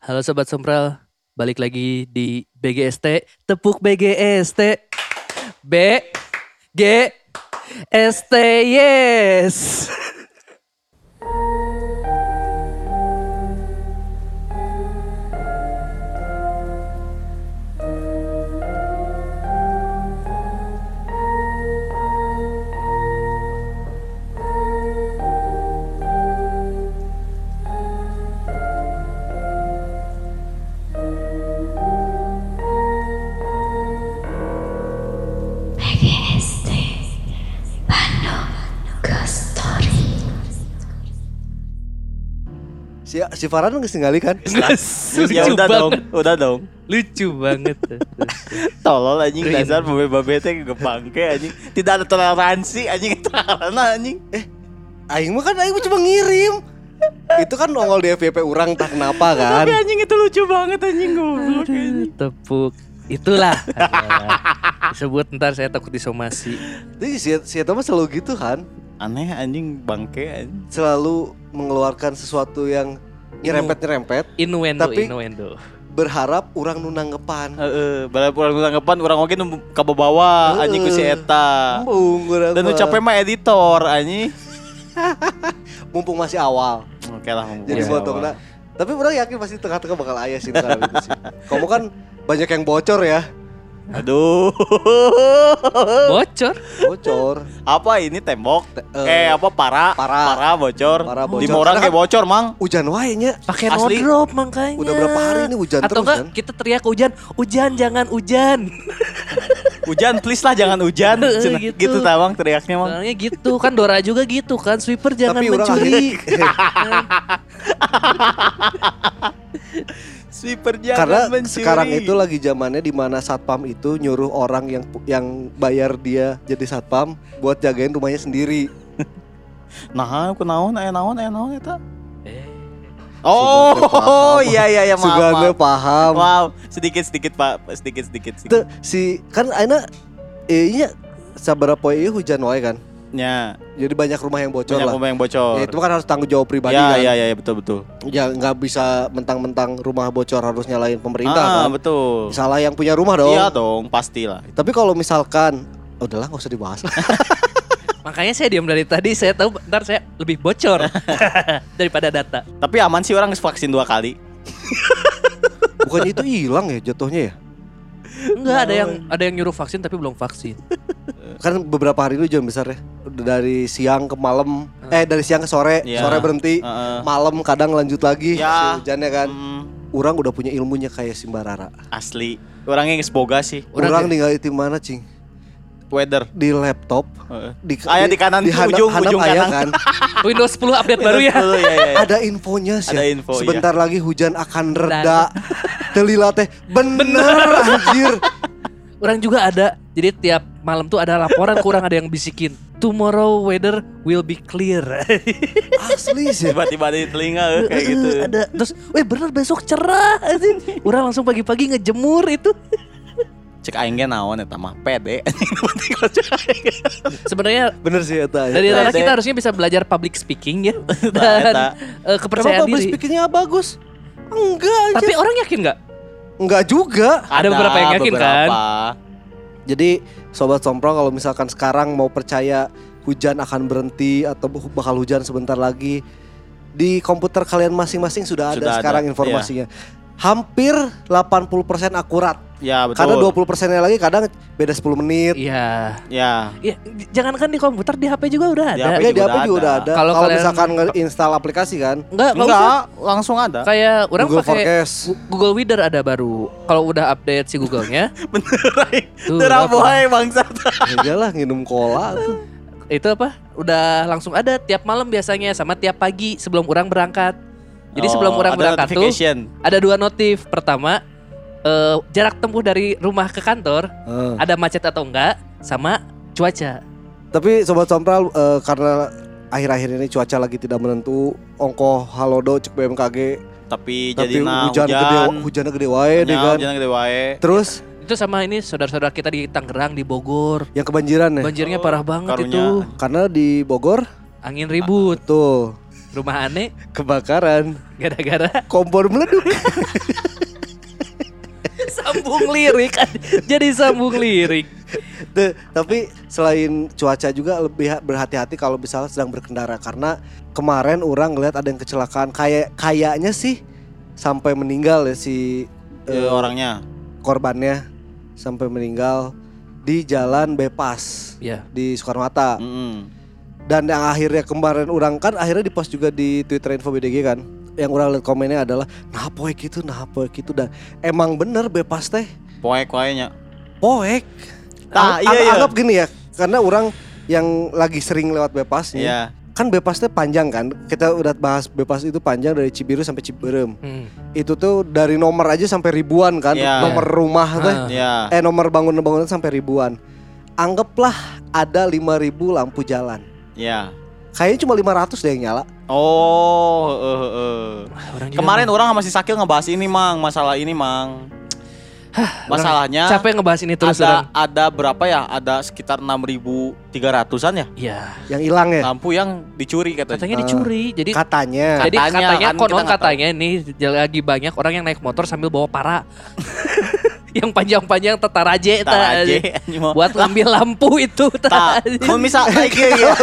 Halo Sobat Sompral, balik lagi di BGST, tepuk BGST. B, G, S, T, yes. Farhan nggak tinggali kan? Lucu ya udah dong, udah dong. Lucu banget. Tolol anjing Green. dasar babe-babe teh gebangke anjing. Tidak ada toleransi anjing itu karena anjing. Eh, Aing mah kan Aing cuma ngirim. Itu kan nongol di FYP orang tak kenapa kan? tapi anjing itu lucu banget anjing goblok anjing. Tepuk. Itulah. Sebut ntar saya takut disomasi. Jadi si si mah selalu gitu kan? Aneh anjing bangke anjing. Selalu mengeluarkan sesuatu yang nyerempet-nyerempet Innuendo, Tapi- innuendo. berharap orang nu nanggepan. Heeh, bala pulang tanggapan orang oge nu ka bawah anjing ku si eta. Dan nu mah. capek mah editor anjing. mumpung masih awal. Oke lah ngomong. Jadi potongna. Tapi orang yakin pasti tengah-tengah bakal ayah sih sih. Kamu kan banyak yang bocor ya. Aduh. Bocor. Bocor. apa ini tembok? Te- eh, eh apa para? para. Para bocor. Para Di bocor. orang Karena kayak bocor, Mang. Hujan wae nya. Pakai Asli. drop makanya. Udah berapa hari ini hujan Atau terus enggak kan? kita teriak hujan, hujan jangan hujan. Hujan please lah jangan hujan. Heeh, Cenah, gitu. gitu tawang teriaknya Mang. Soalnya gitu kan Dora juga gitu kan sweeper jangan Tapi orang mencuri. Sweeper Karena jangan mencuri. sekarang itu lagi zamannya di mana satpam itu nyuruh orang yang yang bayar dia jadi satpam buat jagain rumahnya sendiri. Nah, aku naon aya naon aya naon eta? Eh, Oh, oh iya iya iya maaf. Sugande paham. Wow, sedikit sedikit Pak, sedikit sedikit Tuh, sedikit. si kan aina eh nya sabaraha poe ieu hujan wae kan. Ya, Jadi banyak rumah yang bocor banyak lah. rumah yang bocor. Ya, itu kan harus tanggung jawab pribadi ya, kan. ya, ya, ya, betul betul. Ya nggak bisa mentang-mentang rumah bocor harus nyalain pemerintah ah, kan. betul. Salah yang punya rumah dong. Iya dong, pastilah. Tapi kalau misalkan udahlah nggak usah dibahas lah. makanya saya diam dari tadi saya tahu ntar saya lebih bocor daripada data. Tapi aman sih orang vaksin dua kali. Bukannya itu hilang ya jatuhnya ya? Enggak ada yang ada yang nyuruh vaksin tapi belum vaksin. Kan beberapa hari itu jam besar ya. Dari siang ke malam, eh dari siang ke sore, Iya. sore berhenti, Heeh. malam kadang lanjut lagi Ya. si hujannya kan. Hmm, Orang udah punya ilmunya kayak Simbarara. asli. Orangnya geus boga sih. Orang Orang, tinggal di mana, Cing? Weather. Di laptop. Heeh. Di, Aya di kanan di tuh, handap- ujung- handap ujung aya kanan. kan. Windows 10 update baru ya. Betul, iya, iya, iya. Ada infonya sih. Ada info, iya. Sebentar lagi hujan akan reda. Telila teh bener anjir. Orang juga ada. Jadi tiap malam tuh ada laporan kurang ada yang bisikin. Tomorrow weather will be clear. Asli sih. Tiba-tiba di telinga eh, kayak gitu. ada. Terus, weh bener besok cerah. Orang langsung pagi-pagi ngejemur itu. Cek aing ge naon eta mah pede. Sebenarnya Bener sih eta. ya. dari Pede. kita harusnya bisa belajar public speaking ya Eta. dan eh, kepercayaan Kenapa public diri. speakingnya bagus? Enggak aja. Tapi orang yakin nggak? Enggak juga. Ada beberapa yang yakin, kan? beberapa. Jadi sobat sompro kalau misalkan sekarang mau percaya hujan akan berhenti atau bakal hujan sebentar lagi di komputer kalian masing-masing sudah ada Sudah ada, sekarang informasinya. Hampir 80% akurat. Ya betul. Karena 20 persennya lagi kadang beda 10 menit. Iya. Ya. Ya, jangankan di komputer, di HP juga udah Di ada. HP Ya di juga HP juga udah ada. Kalau kalian- misalkan install aplikasi kan, Enggak, enggak. Enggak, langsung ada. Kayak orang Google pakai Forecast. Google Weather ada baru. Kalau udah update si Google-nya, Bener boy bangsat. Ya lah nginum cola tuh. itu apa? Udah langsung ada tiap malam biasanya sama tiap pagi sebelum orang berangkat. Jadi Oh, sebelum orang ada berangkat tuh ada dua notif. Pertama, eh, jarak tempuh dari rumah ke kantor, Eh. ada macet atau enggak, sama cuaca. Tapi sobat sompral eh, karena akhir-akhir ini cuaca lagi tidak menentu, ongkoh halodo cek BMKG, Tapi, tapi jadi nah, hujan, hujan, gede, hujannya gede wae deh kan. hujan gede wae. Terus Itu sama ini saudara-saudara kita di Tangerang, di Bogor. yang kebanjiran ya. Banjirnya Oh, parah banget karunya. itu. Karena di Bogor Angin ribut. tuh Rumah aneh kebakaran, gara-gara kompor meleduk. sambung lirik. Jadi sambung lirik. Tuh, tapi selain cuaca juga lebih ha- berhati-hati kalau misalnya sedang berkendara karena kemarin orang ngeliat ada yang kecelakaan kayak kayaknya sih sampai meninggal ya si Eh, eh, orangnya. korbannya sampai meninggal di jalan Bepas Ya. di Soekarno Hatta. Mm-mm. Dan yang akhirnya kemarin orang kan akhirnya di post juga di Twitter Info BDG kan. Yang orang lihat komennya adalah nah poek itu nah poek itu dan emang bener Bepas teh Poek kayaknya. poek. Nah, iya, iya. Anggap gini ya, karena orang yang lagi sering lewat Bepas nih, Iya. kan Bepasnya panjang kan. Kita udah bahas Bepas itu panjang dari Cibiru sampai Ciberem. Hmm. Itu tuh dari nomor aja sampai ribuan kan, Iya. nomor rumah teh. Ah. Iya. Eh nomor bangunan-bangunan sampai ribuan. Anggaplah ada 5000 lampu jalan. Iya. Kayaknya cuma 500 deh yang nyala. Oh, heeh, heeh. Orang Kemarin orang sama si Sakil ngebahas ini, Mang, masalah ini, Mang. Masalahnya capek ngebahas ini terus ada orang. ada berapa ya? Ada sekitar 6.300-an ya Iya. Yang hilang ya. lampu yang dicuri katanya. Katanya dicuri. Jadi Katanya. jadi Katanya, katanya kan konon katanya nih lagi banyak orang yang naik motor sambil bawa para. yang panjang-panjang tetaraje Tar ta. aja anjing mau. buat ngambil lampu itu ta. Tak, mau misal kayak gitu ya.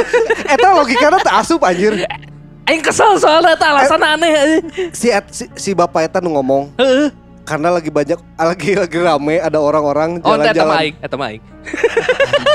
Eta logikanya tak asup anjir. Aing kesel soalnya ta alasan aneh. Si, et- si, si bapak Eta nu ngomong Heeh. karena lagi banyak lagi lagi rame ada orang-orang Oh, eta mah jalan-jalan aing, eta mah aing.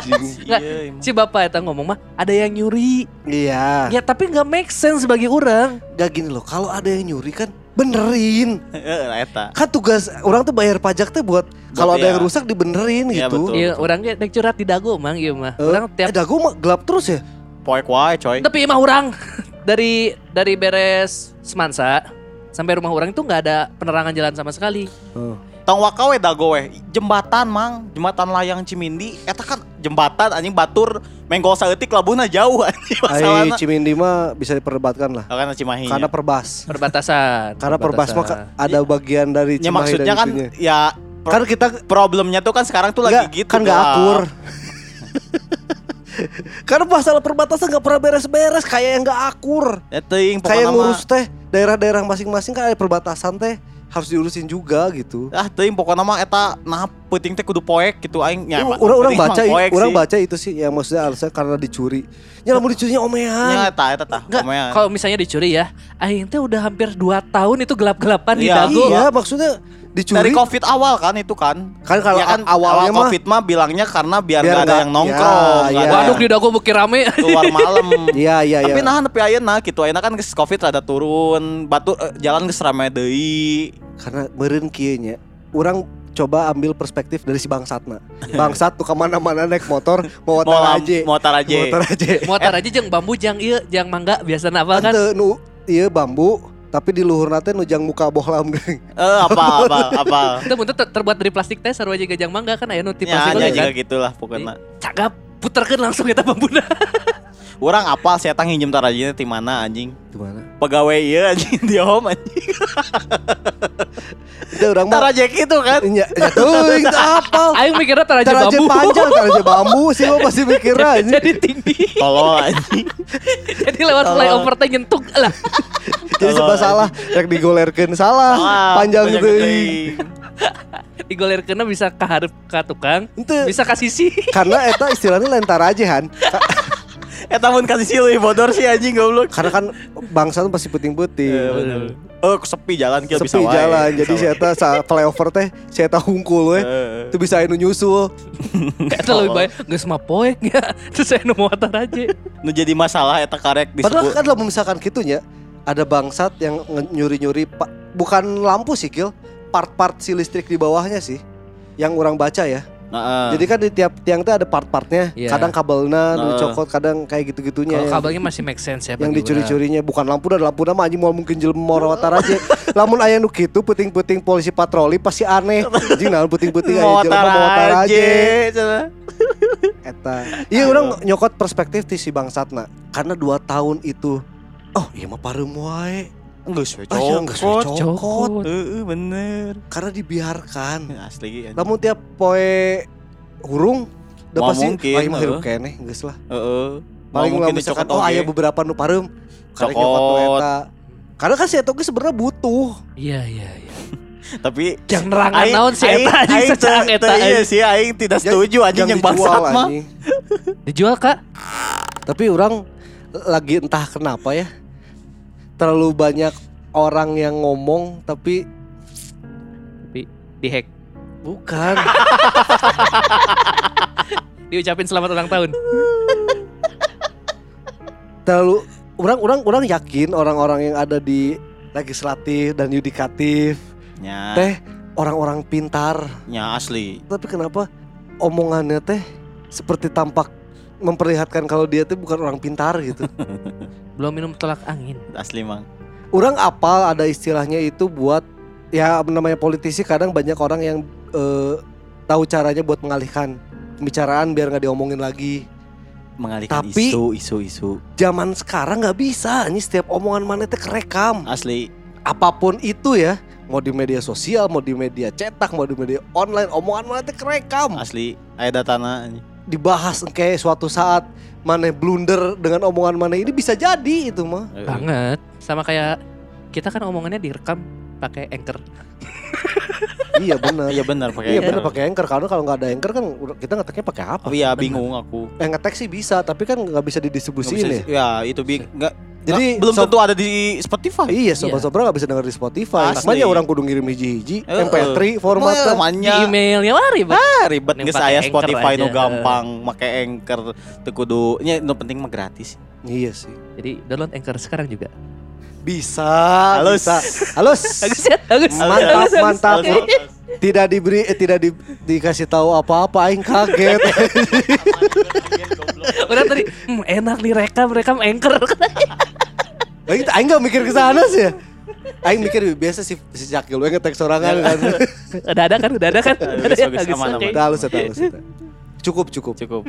Iya. Si bapak eta ngomong mah ada yang nyuri. Iya. Ya tapi nggak make sense bagi orang. Gak gini loh, kalau ada yang nyuri kan benerin. Eta. Kan tugas orang tuh bayar pajak tuh buat kalau ada iya. yang rusak dibenerin Iya, gitu. betul. Iya, orangnya naik curhat di dago mang iya mah. Eh, Orang eh, tiap dagu mah gelap terus ya? Poek wae, coy. tapi mah orang dari dari beres Semansa sampai rumah orang itu nggak ada penerangan jalan sama sekali. Tong wakawe dago we. Jembatan, Mang. Jembatan layang Cimindi. Eta kan jembatan anjing batur menggol saeutik labuna jauh anjing masalahna. Cimindi mah bisa diperdebatkan lah. Oh, kan Cimahi. Karena perbas. Perbatasan. Karena perbas mah ada bagian dari ya Cimahi maksudnya dan kan itunya. ya pro- Kan kita problemnya tuh kan sekarang tuh lagi gitu. kan nggak akur. Karena masalah perbatasan nggak pernah beres-beres kayak yang nggak akur. Ya teuing Kayak ngurus teh daerah-daerah masing-masing kan ada perbatasan teh harus diurusin juga gitu. Ah teuing pokoknya mah eta nah penting teh kudu poek gitu aing nya. orang orang baca orang baca itu sih ya maksudnya alasan karena dicuri. Ya mau dicurinya Ya omehan. eta eta tah. Kalau misalnya dicuri ya, aing teh udah hampir 2 tahun itu gelap-gelapan di Iya. dago. Iya, maksudnya dicuri. Dari Covid awal kan itu kan. Kan kalau Ya kan awalnya awal mah Covid mah bilangnya karena biar, Biar nggak ada yang nongkrong, ya, ya. Waduh di dago beki rame. keluar malam. Iya, iya, iya. Tapi nah tapi ayeuna gitu ayeuna kan geus Covid rada turun, batu eh, jalan geus rame deui. Karena meureun kieu nya. Urang coba ambil perspektif dari si bangsatna. Bangsat tuh ke mana-mana naik motor mau motor aja. motor aja. Motor aja. Motor aja jeung bambu jang ieu jang mangga biasa apa kan? Ante nu iya bambu tapi di luhur nate nu jang muka bohlam geuning. Eh apa apa apa. Itu bentuk ter- terbuat dari plastik teh sarua aja gajang mangga kan aya nu ti Ya plastik oge juga kan. gitulah pokoknya. Cagap puterkeun langsung kita bambuna. Orang apal saya tang hinjem tarajina di mana anjing. Gimana? Pegawai ieu anjing di home anjing. Itu urang mah Taraje gitu kan. nya nya teuing teu apal. Aing mikirnya taraja Taraje bambu. panjang, taraje bambu sih mah pasti mikirnya anjing. Jadi tinggi. Tolol anjing. Jadi lewat Tolong. flyover teh nyentuk lah. Jadi serba salah, rek digolerkeun salah, panjang teuing. Digolerkeunna bisa ka hareup ka tukang, bisa ka sisi. Karena eta istilahnya lentar aja han. Eta mun kasih sih leuwih bodor sih anjing goblok. Karena kan bangsa tuh pasti puting-puting. Eh, bener. Oh, sepi jalan kieu bisa Sepi jalan, jadi saya wae. sa flyover teh saya tak hungkul we. Eh, Itu bisa anu nyusul. Eta lebih baik geus mah poek ya. Terus saya nu motor aja. nu jadi masalah eta karek Padahal disebut. kan kalau misalkan gitunya ada bangsat yang nyuri-nyuri bukan lampu sih Kil, part-part si listrik di bawahnya sih. Yang orang baca ya. Jadi kan di tiap tiang tuh ada part-partnya. Iya. Kadang kabelnya Nah. cokot, kadang kayak gitu-gitunya. Kalau kabelnya masih make sense ya yang dicuri-curinya bukan lampu dan lampu nama anjing mau mungkin jelema motor aja. Lamun aya nu kitu puting-puting polisi patroli pasti aneh. Anjing naon puting-puting Motor jelema motor aja. aja. Eta. Iya orang nyokot perspektif ti si bangsatna. Karena dua tahun itu Oh iya mah pareum wae Geus we Ah, iya, cokot. cokot. Cokot. Heeh, bener. Karena dibiarkan Asli. anjing. Namun tiap poe hurung Udah pasti mungkin, Aing mah hirup heeh. keneh geus lah Heeh. Paling mungkin misalkan Oh oge. aya beberapa nu pareum karek nyokot. Karena kan si eta oge sebenarnya butuh. Iya iya iya. Tapi Jangan nerangan Aing- naon si aing- eta anjing teu- eta. Iya sih aing tidak setuju anjing yang dijual, bangsat mah. anjing. Dijual Kak? Tapi orang lagi entah kenapa ya terlalu banyak orang yang ngomong tapi Dihack. bukan. Diucapin selamat ulang tahun. terlalu orang orang orang yakin orang-orang yang ada di legislatif dan yudikatif Nya, teh orang-orang pintar nya asli. tapi kenapa omongannya teh seperti tampak memperlihatkan kalau dia tuh bukan orang pintar gitu Belum minum tolak angin. Asli mang. orang apal ada istilahnya itu buat ya namanya politisi kadang banyak orang yang eh, tahu caranya buat mengalihkan pembicaraan biar nggak diomongin lagi Mengalihkan Tapi- isu, isu, isu. zaman sekarang nggak bisa ini setiap omongan mana teh kerekam Asli. apa pun itu ya mau di media sosial mau di media cetak mau di media online omongan mana teh kerekam Asli. Datana anjing. Dibahas kayak suatu saat mana blunder dengan omongan mana ini bisa jadi itu mah. Banget. Sama kayak kita kan omongannya direkam pakai anchor. iya benar Iya benar pakai. iya benar pakai anchor karena kalau nggak ada anchor kan kita ngeteknya pakai apa Oh iya bingung aku. eh ngetek sih bisa tapi kan nggak bisa didistribusiin bisa- ya ya itu bi nggak jadi nggak- belum sob- tentu ada di Spotify. iya sobat sobat nggak bisa denger di Spotify Asli. makanya orang kudu ngirim hiji-hiji Heeh. MP3 Mau formatnya Di namanya emailnya wah ribet. ah, ribet Yang geus pakai aya Anchor Spotify nu aja. gampang make anchor teu kudu nya nu penting mah gratis. iya sih Jadi download anchor sekarang juga. Bisa Halus. bisa halus Bagus ya, bagus. Mantap, Bagus, bagus. mantap. Oke. tidak diberi eh, tidak di- dikasih tahu apa-apa aing kaget Udah tadi hmm, enak nih rekam rekam anchor. aing aing nggak mikir ke sana sih ya aing mikir biasa si si Cakil we ngetek sorangan kan udah ada kan, udah ada kan. Udah ada ya, bagus, bagus, aman, oke. aman. Udah halus halus cukup cukup Cukup.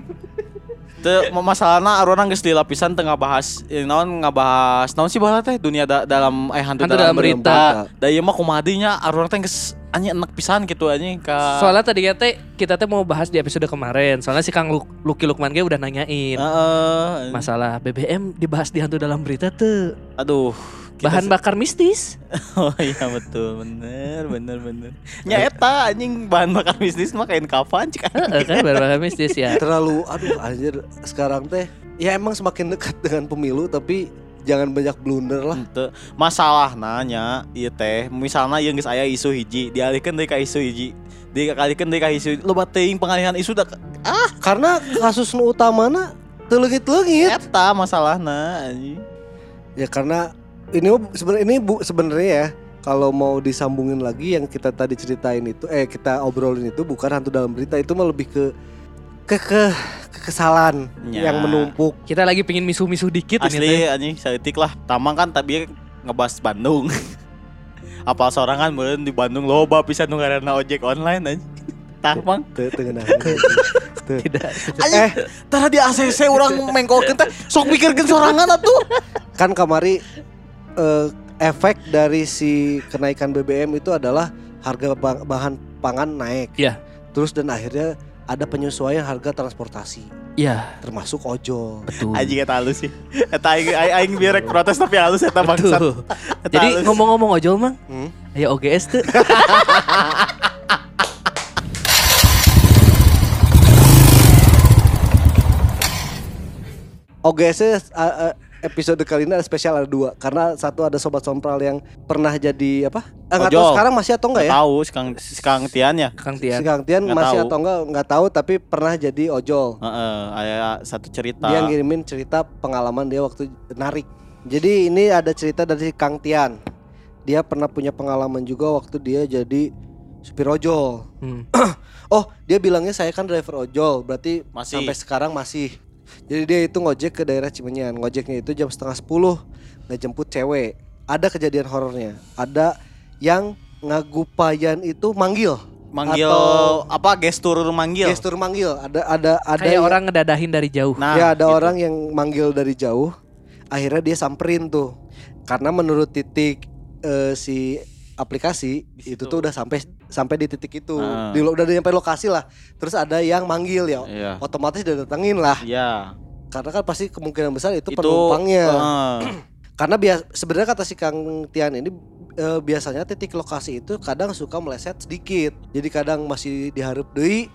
Teu masalahna arona geus di lapisan teu ngabahas eh, naon ngabahas naon sih baheula teh dunia da- dalam eh hantu, Hantu dalam, dalam berita. Da ieu mah kumaha nya arona teh geus anjing enak pisan gitu anjing ka Soalnya tadi teh kita teh mau bahas di episode kemarin. Soalnya si Kang Luk- Lucky Lukman ge udah nanyain Heeh. masalah BBM dibahas di hantu dalam berita tuh aduh kita bahan bakar mistis. Oh iya betul bener bener bener. Nya eta anjing bahan bakar bisnis mah kain kafan cik. Heeh, kan bahan bakar mistis ya. terlalu aduh anjir sekarang teh ya emang semakin dekat dengan pemilu tapi jangan banyak blunder lah Henteu. Masalah nanya ieu teh misalnya yang geus aya isu hiji dialihkeun deui ka isu hiji. Dialihkeun deui ka isu loba teuing pengalihan isu da karena kasus nu utamana telegit-legit eta masalahna anjing. ya karena ini sebenarnya ini bu sebenarnya ya kalau mau disambungin lagi yang kita tadi ceritain itu eh kita obrolin itu bukan hantu dalam berita itu mah lebih ke ke ke kekesalan Ya. yang menumpuk Kita lagi pingin misuh-misuh dikit ini teh. Asli anjing saeutik lah. Tamang kan tapi ngebahas Bandung. Apal sorangan meureun di Bandung loba pisan nu ngaranna ojek online anjing. Tah mang. Teu- teu ngeunah. Teu. Tidak. eh Tara di ACC orang mengkolkeun teh sok mikirkeun sorangan atuh. kan kamari eh, efek dari si kenaikan BBM itu adalah harga ba- bahan pangan naik. Iya. Terus dan akhirnya ada penyesuaian harga transportasi Ya, termasuk ojol. betul. Anjing eta halus sih. Eta aing aing, biar rek protes tapi halus eta bangsat. Betul. Eta Jadi ngomong-ngomong ojol mang, Hmm? ayo OGS tuh. OGS uh, uh, episode kali ini ada spesial ada dua karena satu ada sobat sompral yang pernah jadi apa? Eh, nggak tahu sekarang masih atau enggak ya? Tahu Kang si Kang Tian ya. Kang Si Tian. Kang Tian Nggak masih tahu. atau enggak nggak tahu tapi pernah jadi ojol. Heeh, aya satu cerita. Dia ngirimin cerita pengalaman dia waktu narik. Jadi ini ada cerita dari Kang Tian. Dia pernah punya pengalaman juga waktu dia jadi supir ojol. Hmm. Oh, dia bilangnya saya kan driver ojol, berarti Masih. sampai sekarang masih. Jadi dia itu ngojek ke daerah Cimenyan. Ngojeknya itu jam setengah sepuluh, ngejemput cewek. Ada kejadian horornya. Ada yang ngagupayan itu manggil. manggil Atau- apa gestur manggil. Gestur manggil. Ada ada ada Kayak yang- orang ngedadahin dari jauh. Nah, ya ada gitu. orang yang manggil dari jauh. Akhirnya dia samperin tuh. Karena menurut titik eh, si aplikasi Di itu tuh udah sampai sampai di titik itu. Ah. Di lo- udah nyampe lokasi lah. Terus ada yang manggil ya. Iya. Otomatis didatengin lah. Iya. Karena kan pasti kemungkinan besar itu, Itu penumpangnya. heeh. Karena bias sebenarnya kata si Kang Tian ini eh, biasanya titik lokasi itu kadang suka meleset sedikit. Jadi kadang masih diharap deui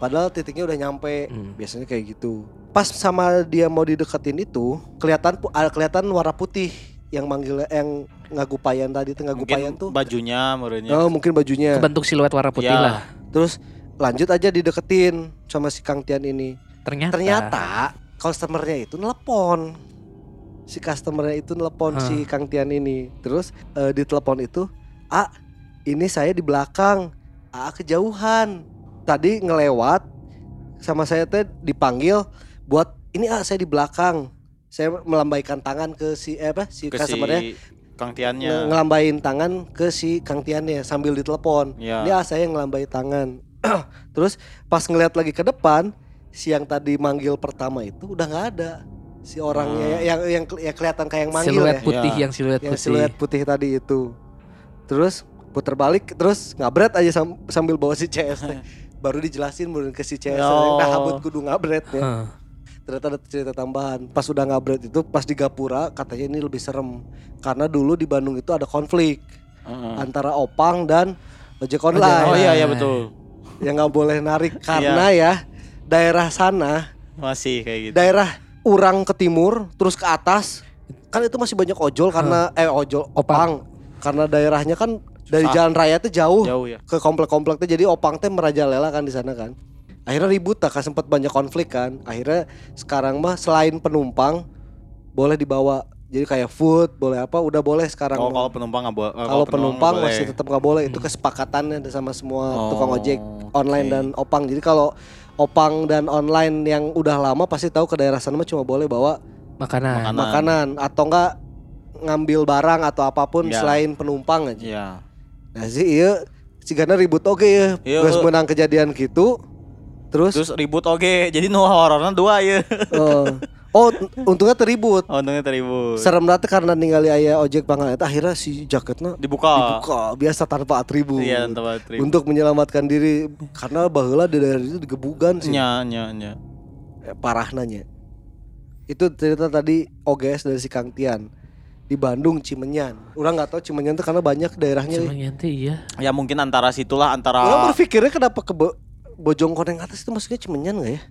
padahal titiknya udah nyampe. Hmm. Biasanya kayak gitu. Pas sama dia mau dideketin itu, kelihatan ah, kelihatan warna putih yang manggil yang ngagupayan tadi tuh ngagupayan Mungkin tuh. bajunya menurutnya. Oh, mungkin bajunya. Kebentuk siluet warna putih Ya. lah. Terus lanjut aja dideketin sama si Kang Tian ini. Ternyata. Ternyata customernya itu nelpon. Si customernya itu nelpon Hah. si Kang Tian ini. Terus eh, di telepon itu, "Ah, ini saya di belakang. Ah, kejauhan. Tadi ngelewat sama saya teh dipanggil buat ini ah saya di belakang. Saya melambaikan tangan ke si eh, apa si ke customernya si Kang Tiannya. nge- ngelambain tangan ke si Kang Tiannya sambil ditelepon. Ya. Ini ah saya yang ngelambai tangan. Terus pas ngeliat lagi ke depan, si yang tadi manggil pertama itu udah nggak ada. Si orangnya Hmm. yang yang yang kelihatan kayak yang manggil siluet ya. putih Ya. yang siluet Yang putih. siluet putih tadi itu. Terus puter balik terus ngabret aja sam- sambil bawa si CS. Baru dijelasin baru ke si CS. Oh. Nah, habut kudu ngabret ya Hah. Ternyata ada cerita tambahan pas udah ngabret itu pas di Gapura katanya ini lebih serem karena dulu di Bandung itu ada konflik Heeh. antara Opang dan ojek online Oh iya iya betul. yang nggak boleh narik karena ya daerah sana Masih kayak gitu. daerah Urang ke timur terus ke atas kan itu masih banyak ojol karena eh ojol Opang karena daerahnya kan dari Susah. jalan raya tuh jauh, Jauh ya. ke komplek-kompleknya jadi Opang teh merajalela kan di sana kan akhirnya ribut tak kan sempat banyak konflik kan akhirnya sekarang mah selain penumpang boleh dibawa jadi kayak food boleh apa udah boleh sekarang Oh, kalau penumpang nggak boleh. kalau penumpang nggak masih tetap nggak boleh itu kesepakatannya sama semua Oh, tukang ojek online oke. dan opang jadi kalau opang dan online yang udah lama pasti tahu ke daerah sana mah cuma boleh bawa Makanan. Makanan. makanan atau enggak ngambil barang atau apa pun Ya. selain penumpang aja Iya. nah sih iya sigana ribut oke ya Iya, eh. menang kejadian gitu terus, Terus ribut oke. Jadi nu horornya dua ya. eh, oh untungnya teribut Oh, untungnya teribut. serem nanti karena ningali ayah ojek itu akhirnya si jaketnya Dibuka. dibuka biasa tanpa atribut Iya, tempat teribut. untuk menyelamatkan diri karena bahula di daerah itu digebugan sih Nya, nya, nya. Eh, parah nanya itu cerita tadi OGS dari si Kang Tian di Bandung Cimenyan orang nggak tahu Cimenyan tuh karena banyak daerahnya Cuma nanti iya. Ya mungkin antara situlah antara orang berpikirnya kenapa ke Bo- Bojongkoneng atas itu maksudnya Cimenyan nggak ya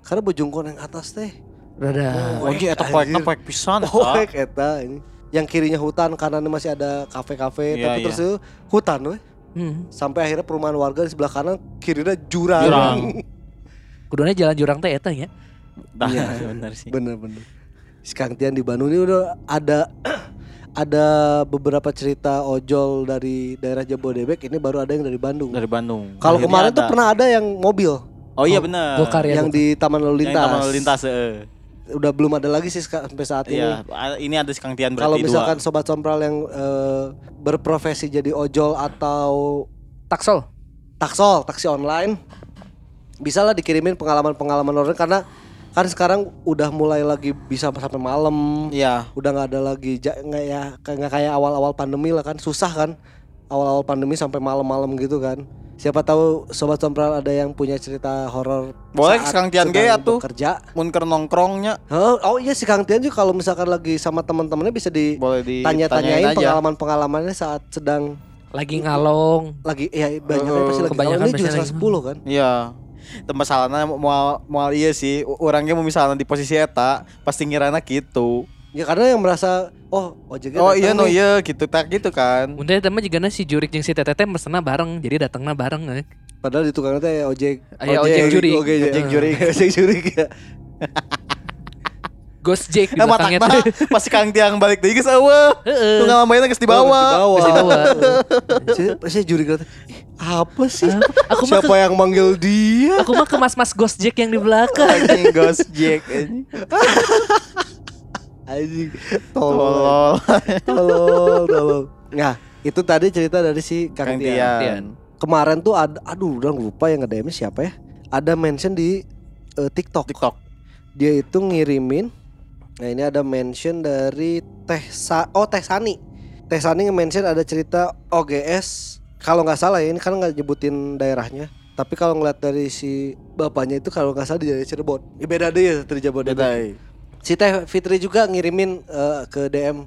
karena Bojongkoneng atas teh Rada. Oh, iya, eta proyeknya Anjir. proyek pisan. oh eta. eta ini yang kirinya hutan kanannya masih ada kafe-kafe Iya, tapi iya. terus itu hutan weh Hmm. sampai akhirnya perumahan warga di sebelah kanan kirinya jurang, Jurang. Kuduna jalan jurang teh eta ya. Dah, Iya. bener sih. Bener-bener. Si Kang Tian di Bandung ini udah ada ada beberapa cerita ojol dari daerah Jabodebek ini baru ada yang dari Bandung. Dari Bandung. Kalau kemarin tuh pernah ada yang mobil Oh iya bener. Gokar ya. yang di Taman Lalu Yang Lintas. Taman Lalu lintas. eh. Udah belum ada lagi sih sampai saat ini. Iya, a- ini ada si Kang Tian berarti Kalau misalkan dua. sobat sompral yang eh, berprofesi jadi ojol atau Taksol. taksol, taksi online, bisa lah dikirimin pengalaman-pengalaman orang karena kan sekarang udah mulai lagi bisa sampai malam. Iya. udah nggak ada lagi nggak ya kayak nggak kayak awal-awal pandemi lah kan susah kan awal-awal pandemi sampai malam-malam gitu kan siapa tahu sobat sompral ada yang punya cerita horor Boleh, saat Kang Tian ge sedang atuh. bekerja Mun keur nongkrongnya oh, oh iya si Kang Tian juga kalau misalkan lagi sama teman-temannya bisa boleh ditanya-tanyain pengalaman-pengalamannya saat sedang Lagi ngalong. lagi ya banyak Eh, pasti lagi kebanyakan galau. ini juga biasanya salah 10 kan Iya. Tempat salahnya mau mau iya sih. Orangnya mau misalnya di posisi eta pasti ngirana gitu. ya karena yang merasa oh ojeknya Oh iya no iya gitu tak gitu kan. Bunda eta mah juga si Jurik jeung si Tetete mesena bareng, jadi datangna bareng. eh. padahal di tukang teh ojek Ah, iya, ojek jurik. ojek, Ojek jurik ojek jurik ya Ghost Jake di Eh belakangnya tuh. pasti Kang Tiang balik deui geus eueuh. Heeh. Tuh ngalamannya geus dibawa. dibawa. Geus dibawa. saya, saya juri kata, "Ih, apa sih? Aku mah Siapa yang manggil dia? Aku mah ke mas-mas Ghost Jack yang di belakang. Anjing Ghost Jack anjing. Anjing, tolol, Tolol. tolol. Nah, itu tadi cerita dari si Kang, Kang Tian. Tian. Tian. Kemarin tuh ada, aduh, udah lupa yang nge siapa ya? Ada mention di eh, TikTok. TikTok. Dia itu ngirimin. Nah, ini ada mention dari Teh Sa oh Teh Sani. Teh Sani nge-mention ada cerita OGS. Kalau nggak salah ya, ini kan nggak nyebutin daerahnya. Tapi kalau ngeliat dari si bapaknya itu kalau nggak salah di daerah Cirebon. Ya beda deh ya dari Jabodetabek. Beda. eh. Si Teh Fitri juga ngirimin eh, ke DM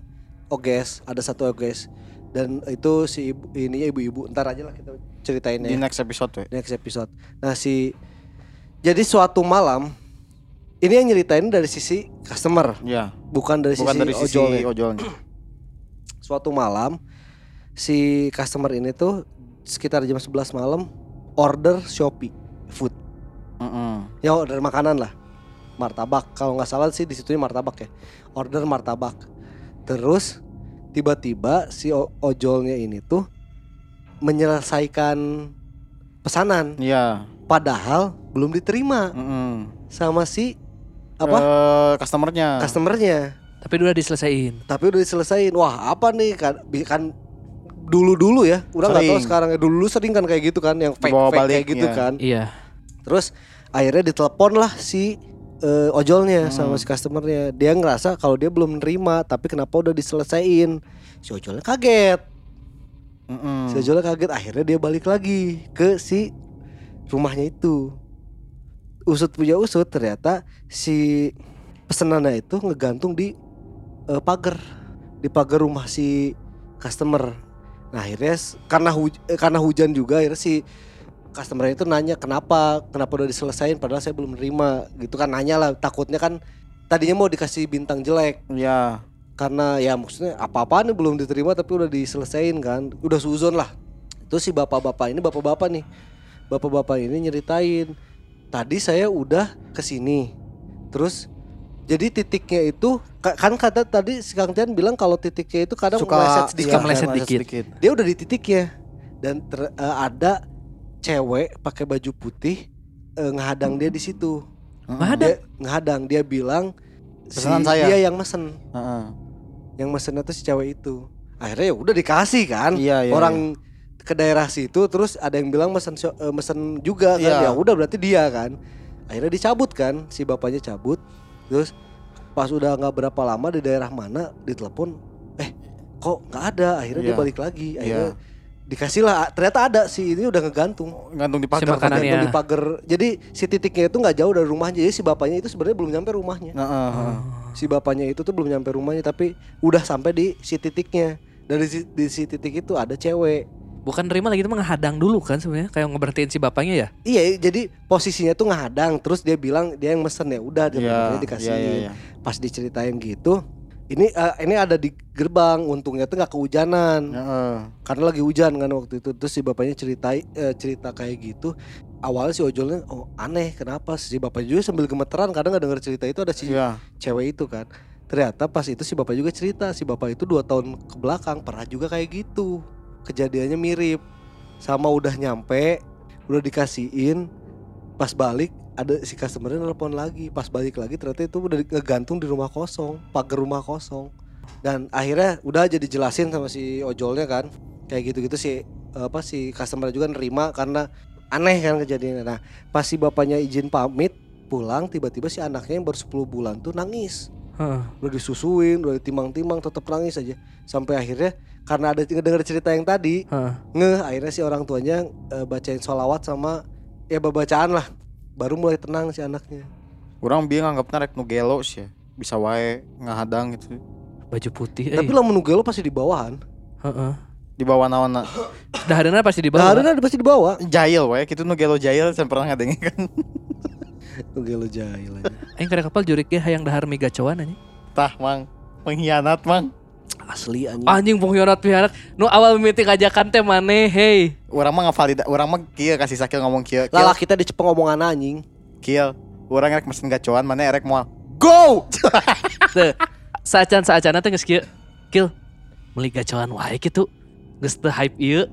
OGS, ada satu OGS dan itu si ibu ini ibu-ibu ntar aja lah kita ceritain Di ya next episode we. next episode. Nah si jadi suatu malam ini yang nyeritain dari sisi customer, Ya. bukan dari Bukan sisi dari sisi ojolnya. ojolnya. Suatu malam si customer ini tuh sekitar jam 11 malam order Shopee food. Heeh. Ya order makanan lah. Martabak kalau nggak salah sih di situnya martabak ya. Order martabak. Terus tiba-tiba si o- ojolnya ini tuh menyelesaikan pesanan Iya. padahal belum diterima Heeh. sama si apa Eh, customernya. customernya Tapi udah diselesain. tapi udah diselesain wah apa nih kan kan dulu dulu ya. Udah nggak tahu sekarang ya. Dulu sering kan kayak gitu kan yang fake fake balik, kayak gitu iya. kan. Iya. terus akhirnya ditelepon lah si eh, ojolnya Hmm. sama si customernya. Dia ngerasa kalau dia belum nerima tapi kenapa udah diselesain? Si ojolnya kaget. Heeh. si ojolnya kaget akhirnya dia balik lagi ke si rumahnya itu. Usut punya usut ternyata si pesenannya itu ngegantung di eh, pagar. Di pagar rumah si customer nah akhirnya karena huj- eh, karena hujan juga akhirnya si customer itu nanya kenapa? Kenapa udah diselesain? Padahal saya belum nerima. Gitu kan nanya lah takutnya kan tadinya mau dikasih bintang jelek. Ya. karena ya maksudnya apa-apa nih belum diterima tapi udah diselesain kan udah suzon lah. Itu si bapak-bapak ini bapak-bapak nih bapak-bapak ini nyeritain tadi saya udah ke sini terus jadi titiknya itu ka- kan kata tadi si Kang Tian bilang kalau titiknya itu kadang meleset sedikit. Suka kan. meleset dikit. dia udah di titiknya. Dan ter- eh, ada cewek pakai baju putih eh, ngehadang dia di situ. Nggak ada. dia ngehadang. Dia bilang si Pesanan saya. dia yang mesen. Heeh. yang mesennya tuh si cewek itu. Akhirnya ya udah dikasih kan. Iya, iya, orang ke daerah situ terus ada yang bilang mesen eh, mesen juga kan. Iya. ya udah berarti dia kan. Akhirnya dicabut kan. Si bapaknya cabut terus pas udah nggak berapa lama di daerah mana ditelepon eh kok nggak ada akhirnya dia Iya. balik lagi akhirnya Iya. dikasih lah ternyata ada si ini udah ngegantung Gantung di Si pagar. makanan Gantung ya. di pagar jadi si titiknya itu nggak jauh dari rumahnya jadi si bapaknya itu sebenarnya belum nyampe rumahnya Heeh, heeh. si bapaknya itu tuh belum nyampe rumahnya tapi udah sampai di si titiknya dari si, di si titik itu ada cewek Bukan nerima lagi itu menghadang dulu kan sebenarnya kayak ngeberhentiin si bapaknya ya. iya jadi posisinya tuh ngehadang terus dia bilang dia yang mesen ya udah dia Iya, makanya dikasih iya, iya, iya. pas diceritain gitu ini eh, ini ada di gerbang untungnya tuh nggak kehujanan Heeh. karena lagi hujan kan waktu itu terus si bapaknya ceritai eh, cerita kayak gitu awalnya si ojolnya oh aneh kenapa si bapak juga sambil gemeteran kadang nggak denger cerita itu ada si Iya. cewek itu kan ternyata pas itu si bapak juga cerita si bapak itu dua tahun ke belakang pernah juga kayak gitu kejadiannya mirip. Sama udah nyampe udah dikasihin pas balik ada si customernya nelpon lagi. Pas balik lagi ternyata itu udah ngegantung di rumah kosong pagar rumah kosong. Dan akhirnya udah aja dijelasin sama si ojolnya kan. Kayak gitu-gitu si apa si customer juga nerima karena aneh kan kejadiannya. Nah pas si bapaknya izin pamit pulang tiba-tiba si anaknya yang baru 10 bulan tuh nangis Heeh. udah disusuin udah ditimang-timang tetap nangis aja sampai akhirnya karena ada denger cerita yang tadi Heeh. ngeh akhirnya si orang tuanya eh, bacain sholawat sama ya bacaan lah baru mulai tenang si anaknya Orang biar nganggapnya rek nu gelo sih ya. Bisa wae ngahadang gitu. Baju putih. Eh. tapi lamun nugelo pasti di bawahan Heeh. Di bawah naon Dahareuna pasti di bawah. ada pasti di bawah Jail wae gitu nu gelo jail saya pernah ngadengin kan. nugelo jahil aja Aing kada kapal jurik ge hayang dahar mi gacoan anjing. Tah, Mang. Pengkhianat, Mang. asli anjing Anjing pengkhianat pengkhianat. Nu awal mimiti ajakan teh maneh hey. Urang mah ngavalida, urang mah kieu kasih sakil ngomong kieu. Lala kita dicepeng omongan anjing kieu. Urang rek mesen gacoan mana rek moal. Go! Teu. Saacan saacana teh geus kieu. Kill. Meuli gacoan wae kitu. Geus teu hype ieu.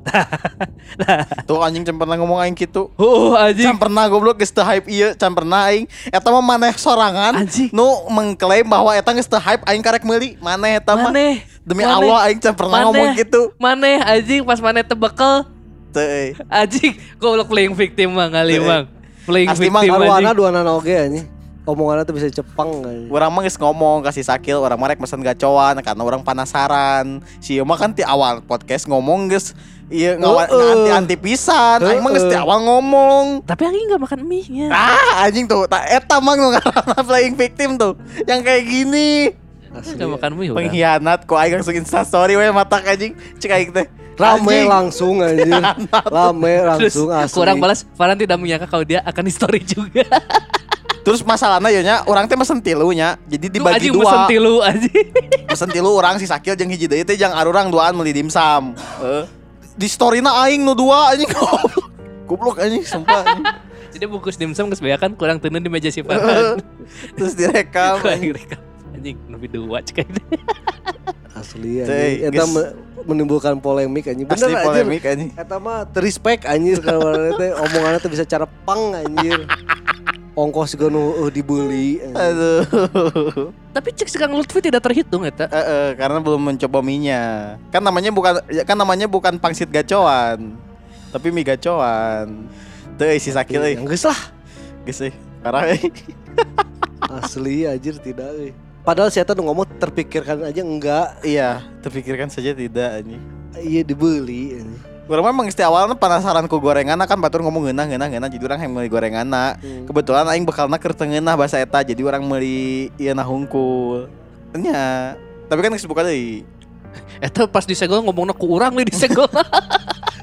Tuh anjing can pernah ngomong aing kitu. Oh anjing. Can pernah goblok geus teu hype ieu, can pernah aing eta mah maneh sorangan Anjing. nu mengklaim bahwa eta geus teu hype aing karek meuli. Maneh eta mah. Maneh. Demi Maneh. Allah aing can pernah Maneh. ngomong gitu. Maneh anjing pas maneh teu bekel. Teu euy. Anjing goblok playing victim mah kali Bang. Playing Asli, victim Mang, arwana anjing. dua oge anjing omongannya tuh bisa cepang anjing. Orang mah geus ngomong kasih sakil orang marek mesen gacoan karena orang penasaran. Si Ieu mah kan ti awal podcast ngomong geus iya ngawa Heeh. anti anti pisan. Aing mah geus ti Heeh. awal ngomong. Tapi Anggi nggak makan mie-nya. Ah anjing tuh tak eta mah nu ngaranna playing victim tuh. Yang kayak gini. Asli. Nggak makan mie. Pengkhianat kok aing langsung Insta story we matak anjing. Cek aing teh. Rame Anjing. langsung anjing. Rame Terus langsung asli. kurang balas, Farhan tidak menyangka kalau dia akan di story juga. Terus masalahnya ya nya orang teh mesen tilu nya. Jadi Tuh, dibagi anjing mesen dua. tilu aja. Mesen tilu orang si Sakil jeung hiji deui teh jeung arurang duaan meuli dimsum. Heeh. Di storyna aing nu dua anjing. Goblok anjing sumpah. anjing. Jadi bungkus dimsum geus kan kurang tenan di meja si Farhan. Terus direkam. Kurang anjing. direkam. Anjing lebih dua cek aja. Asli anjing. Eta menimbulkan polemik anjing. Bener Asli polemik anjing. Eta mah terrespect anjir kalau teh omongannya tuh bisa cara pang anjir. Ongkos juga nu uh, dibeli. anjing. Aduh. Tapi cek sekarang Lutfi tidak terhitung eta. Eh, eh, karena belum mencoba mie-nya. Kan namanya bukan ya, kan namanya bukan pangsit gacoan. Tapi mie gacoan. Tuh si Sakil euy. Yang geus lah. Geus euy. Parah euy. Asli anjir tidak euy. Padahal saya tuh ngomong terpikirkan aja enggak Iya, terpikirkan saja tidak anjing. iya dibeli anjing. Urang memang isti awalnya penasaran ku gorengan kan batur ngomong ngeunah ngeunah ngeunah jadi orang yang meuli gorengan Hmm. Kebetulan aing bekalna keur teu ngeunah bahasa eta jadi orang meuli ieu nah hungkul. Nya, tapi kan geus buka deui. Eta pas disegel ngomongnya ku urang nih disegel.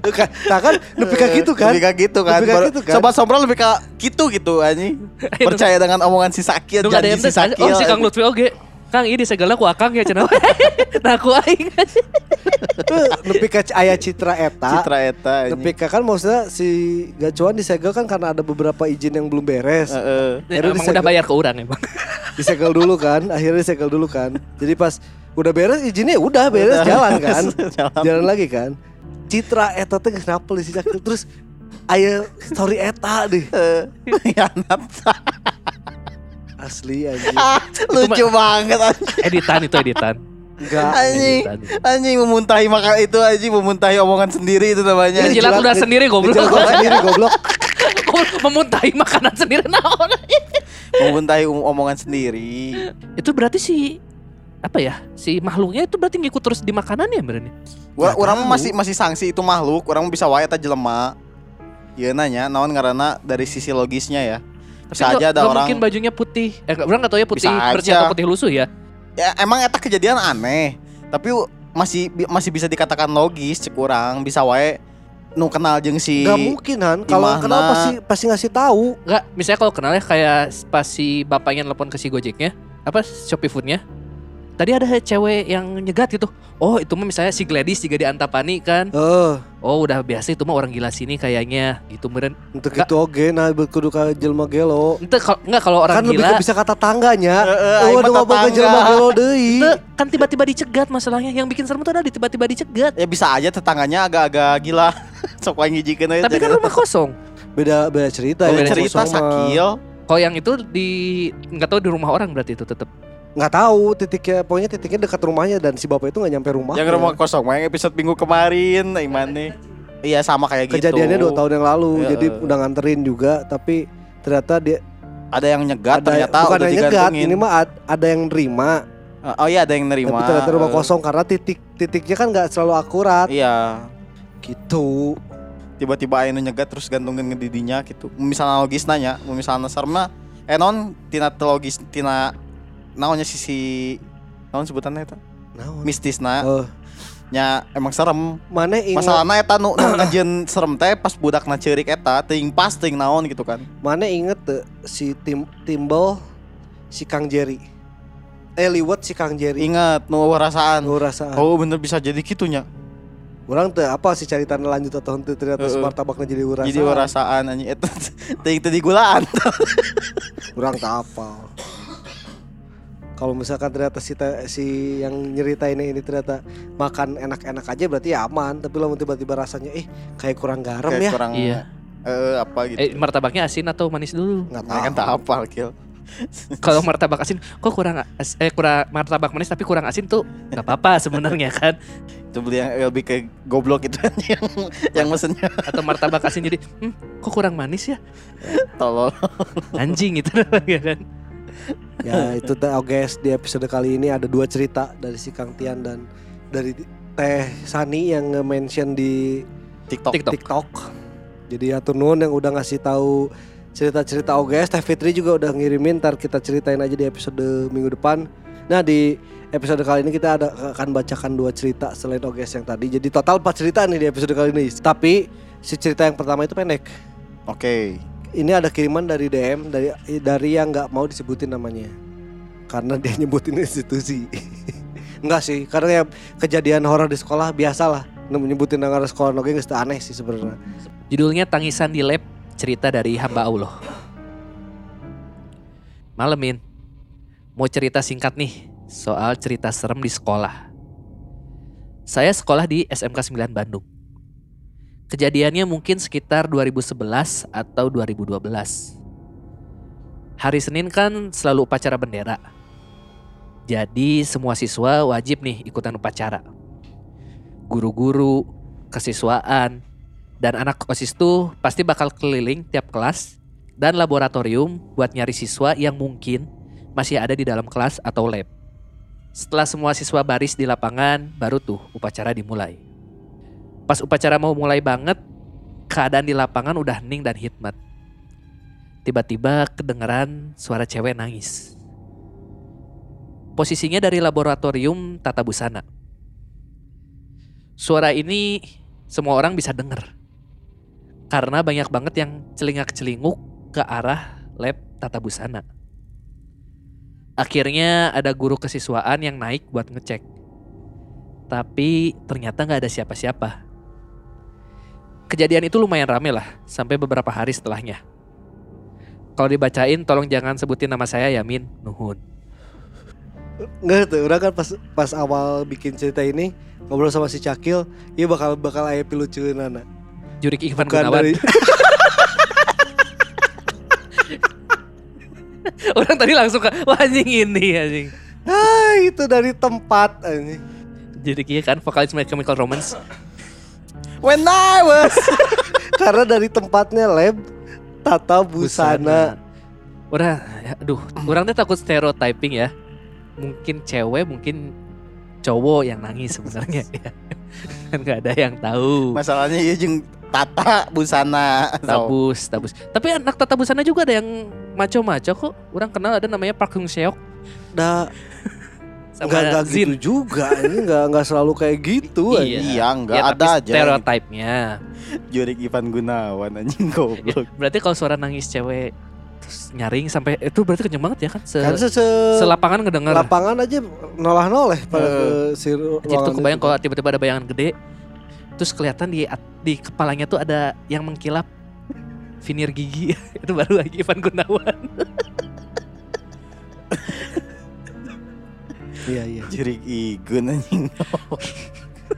Kan, nah kan lebih kayak gitu kan. Lebih kayak gitu kan. Lebih kayak gitu kan. Sobat Sombra lebih kayak gitu gitu anjing. Percaya dengan omongan si Sakil janji yang si Sakil. Oh si Kang Lutfi oge. Kang ini disegelnya ku akang ya cenah. nah aku aing. Lebih ke aya citra eta. Citra eta. Lebih ke kan maksudnya si gacuan disegel kan karena ada beberapa izin yang belum beres. Heeh. Akhirnya Emang disegel- udah bayar ke urang emang. disegel dulu kan akhirnya disegel dulu kan jadi pas udah beres izinnya udah beres Udah, jalan kan jalan. jalan lagi kan citra eta teh kenapa di sini terus aya story eta deh Eh, Khianat. Asli anjing Lucu banget anjing. Editan itu editan. enggak Anjing. Anjing memuntahi maka itu anjing memuntahi omongan sendiri itu namanya. Ini jilat udah sendiri goblok. Ngejilat gua sendiri goblok Memuntahi makanan sendiri naon. memuntahi um- omongan sendiri. itu berarti si apa ya si makhluknya itu berarti ngikut terus di makanannya berarti Ura- Nggak Orang masih masih sanksi itu makhluk, orang bisa wae eta jelema. Iya nanya, naon karena dari sisi logisnya ya. Bisa Tapi aja nggak- ada orang mungkin bajunya putih. Eh nggak- orang nggak tahu ya putih Bisa bersih aja. atau putih lusuh ya? Ya emang eta kejadian aneh, tapi masih bi- masih bisa dikatakan logis cek orang bisa wae nu kenal jeung si Gak mungkin Han Kalau kenal pasti pasti ngasih tahu. Enggak, misalnya kalau kenalnya kayak pas si bapaknya nelpon ke si Gojeknya, apa Shopee Foodnya. Tadi ada cewek yang nyegat gitu. Oh, itu mah misalnya si Gladys juga di Antapani kan. Eh, Oh, udah biasa itu mah orang gila sini kayaknya gitu meren. untuk itu oge nah kudu ka jelma gelo. Ente kalau enggak kalau orang Kan lebih gila ke bisa kata tangganya. Heeh, Oh, aing udah mah ngomong ke jelma gelo deui. kan tiba-tiba dicegat masalahnya. Yang bikin serem tuh ada tiba-tiba dicegat. ya bisa aja tetangganya agak-agak gila. Sok wae ngijikeun aja. Tapi kan rumah kosong. Beda beda cerita Oh, ya. beda cerita sakil. Kalau yang itu di nggak tahu di rumah orang berarti itu tetap. Nggak tahu titiknya pokoknya titiknya dekat rumahnya dan si bapak itu nggak nyampe rumah Yang rumah kosong yang episode minggu kemarin Imane. Iya sama kayak gitu. kejadiannya dua tahun yang lalu Ya, jadi eh. udah nganterin juga tapi ternyata dia Ada yang nyegat ada ternyata bukan udah nyegat ini mah ad- ada yang nerima Oh iya ada yang nerima. tapi ternyata rumah Eh, kosong karena titik titiknya kan nggak selalu akurat Iya. gitu Tiba-tiba aya nu nyegat terus gantungin ngedidinya gitu. Misalnya logis nanya, misalnya sarma eh non tina logis tina naonnya sisi naon sebutannya eta? Naon? Mistisna. Eh, Nya emang serem. mana ingat Masalahnya eta nu, nu ngajeun serem teh pas budakna ceurik eta teuing pas teuing naon gitu kan. mana inget tuh si tim timbal si Kang Jerry eh liwat si Kang Jerry Ingat nu rasaan. Gue rasa Oh bener bisa jadi gitunya. orang tuh apa sih cari tanda lanjut atau henteu ternyata Heeh. martabaknya jadi urasa Jadi rasaan anjing eta teuing teu digulaan. Kurang tak apa. Kalau misalkan ternyata si, si yang nyeritain ini ternyata makan enak-enak aja berarti ya aman. Tapi lo tiba-tiba rasanya eh kayak kurang garam Kayak ya. kurang Iya. eh apa gitu. Eh martabaknya asin atau manis dulu? Nggak Nah, kan tak tahu. apa kill. Kalau martabak asin kok kurang as- eh kurang martabak manis tapi kurang asin tuh nggak apa-apa sebenarnya kan. Itu beli yang lebih ke goblok itu yang yang mesennya Atau martabak asin jadi hmm, kok kurang manis ya? tolol. Anjing gitu ya kan. Ya itu teh guys di episode kali ini ada dua cerita dari si Kang Tian dan dari Teh Sani yang nge-mention di TikTok. TikTok. TikTok. Jadi ya Tunun yang udah ngasih tahu cerita-cerita OGS, Teh Fitri juga udah ngirimin, ntar kita ceritain aja di episode minggu depan. Nah di episode kali ini kita ada akan bacakan dua cerita selain OGS yang tadi. Jadi total 4 cerita nih di episode kali ini. Tapi si cerita yang pertama itu pendek. Oke. Ini ada kiriman dari DM dari dari yang nggak mau disebutin namanya. Karena dia nyebutin institusi. Enggak sih, karena ya kejadian horor di sekolah biasalah. Nyebutin nama sekolah oke nggak aneh sih sebenarnya. Judulnya Tangisan di Lab, cerita dari hamba Allah. Malemin, mau cerita singkat nih soal cerita serem di sekolah. Saya sekolah di SMK 9 Bandung. Kejadiannya mungkin sekitar 2011 atau 2012. Hari Senin kan selalu upacara bendera. Jadi semua siswa wajib nih ikutan upacara. Guru-guru, kesiswaan, dan anak OSIS tuh pasti bakal keliling tiap kelas dan laboratorium buat nyari siswa yang mungkin masih ada di dalam kelas atau lab. Setelah semua siswa baris di lapangan, baru tuh upacara dimulai. Pas upacara mau mulai banget, keadaan di lapangan udah hening dan hikmat. Tiba-tiba kedengeran suara cewek nangis. Posisinya dari laboratorium tata busana. Suara ini semua orang bisa denger karena banyak banget yang celingak-celinguk ke arah lab tata busana. Akhirnya ada guru kesiswaan yang naik buat ngecek. Tapi ternyata nggak ada siapa-siapa. Kejadian itu lumayan rame lah, sampai beberapa hari setelahnya. Kalau dibacain tolong jangan sebutin nama saya Yamin, nuhun. Enggak tuh, orang kan pas pas awal bikin cerita ini ngobrol sama si Cakil, iya bakal bakal aya pilucueun anak. Jurik Ivan Bukan Gunawan. dari Orang tadi langsung ke, wah anjing ini anjing. ah, itu dari tempat anjing. Jadi iya kan vokalis My Chemical Romance. When I was Karena dari tempatnya lab tata busana. Udah, ya, aduh, orang tuh takut stereotyping ya. Mungkin cewek, mungkin cowok yang nangis sebenarnya ya. Kan nggak ada yang tahu. masalahnya ya jeung tata busana. Tabus, tabus. Tapi anak tata busana juga ada yang maco-maco kok. Orang kenal ada namanya Park Hyung Seok Dah sama enggak enggak Zin. gitu juga. Ini enggak enggak selalu kayak gitu Iya. anjing. Iya, enggak Ya, ada aja. stereotipnya. Jurik Ivan Gunawan anjing Ya, goblok. berarti kalau suara nangis cewek terus nyaring sampai itu berarti kenceng banget ya kan? Se, Kan se, selapangan ngedenger. lapangan aja nolah-noleh pada ke si Jadi tuh ruangan kebayang itu. kalau tiba-tiba ada bayangan gede Terus kelihatan di di kepalanya tuh ada yang mengkilap Vinir gigi Itu baru lagi Ivan Gunawan Iya iya. Jurik Igun anjing.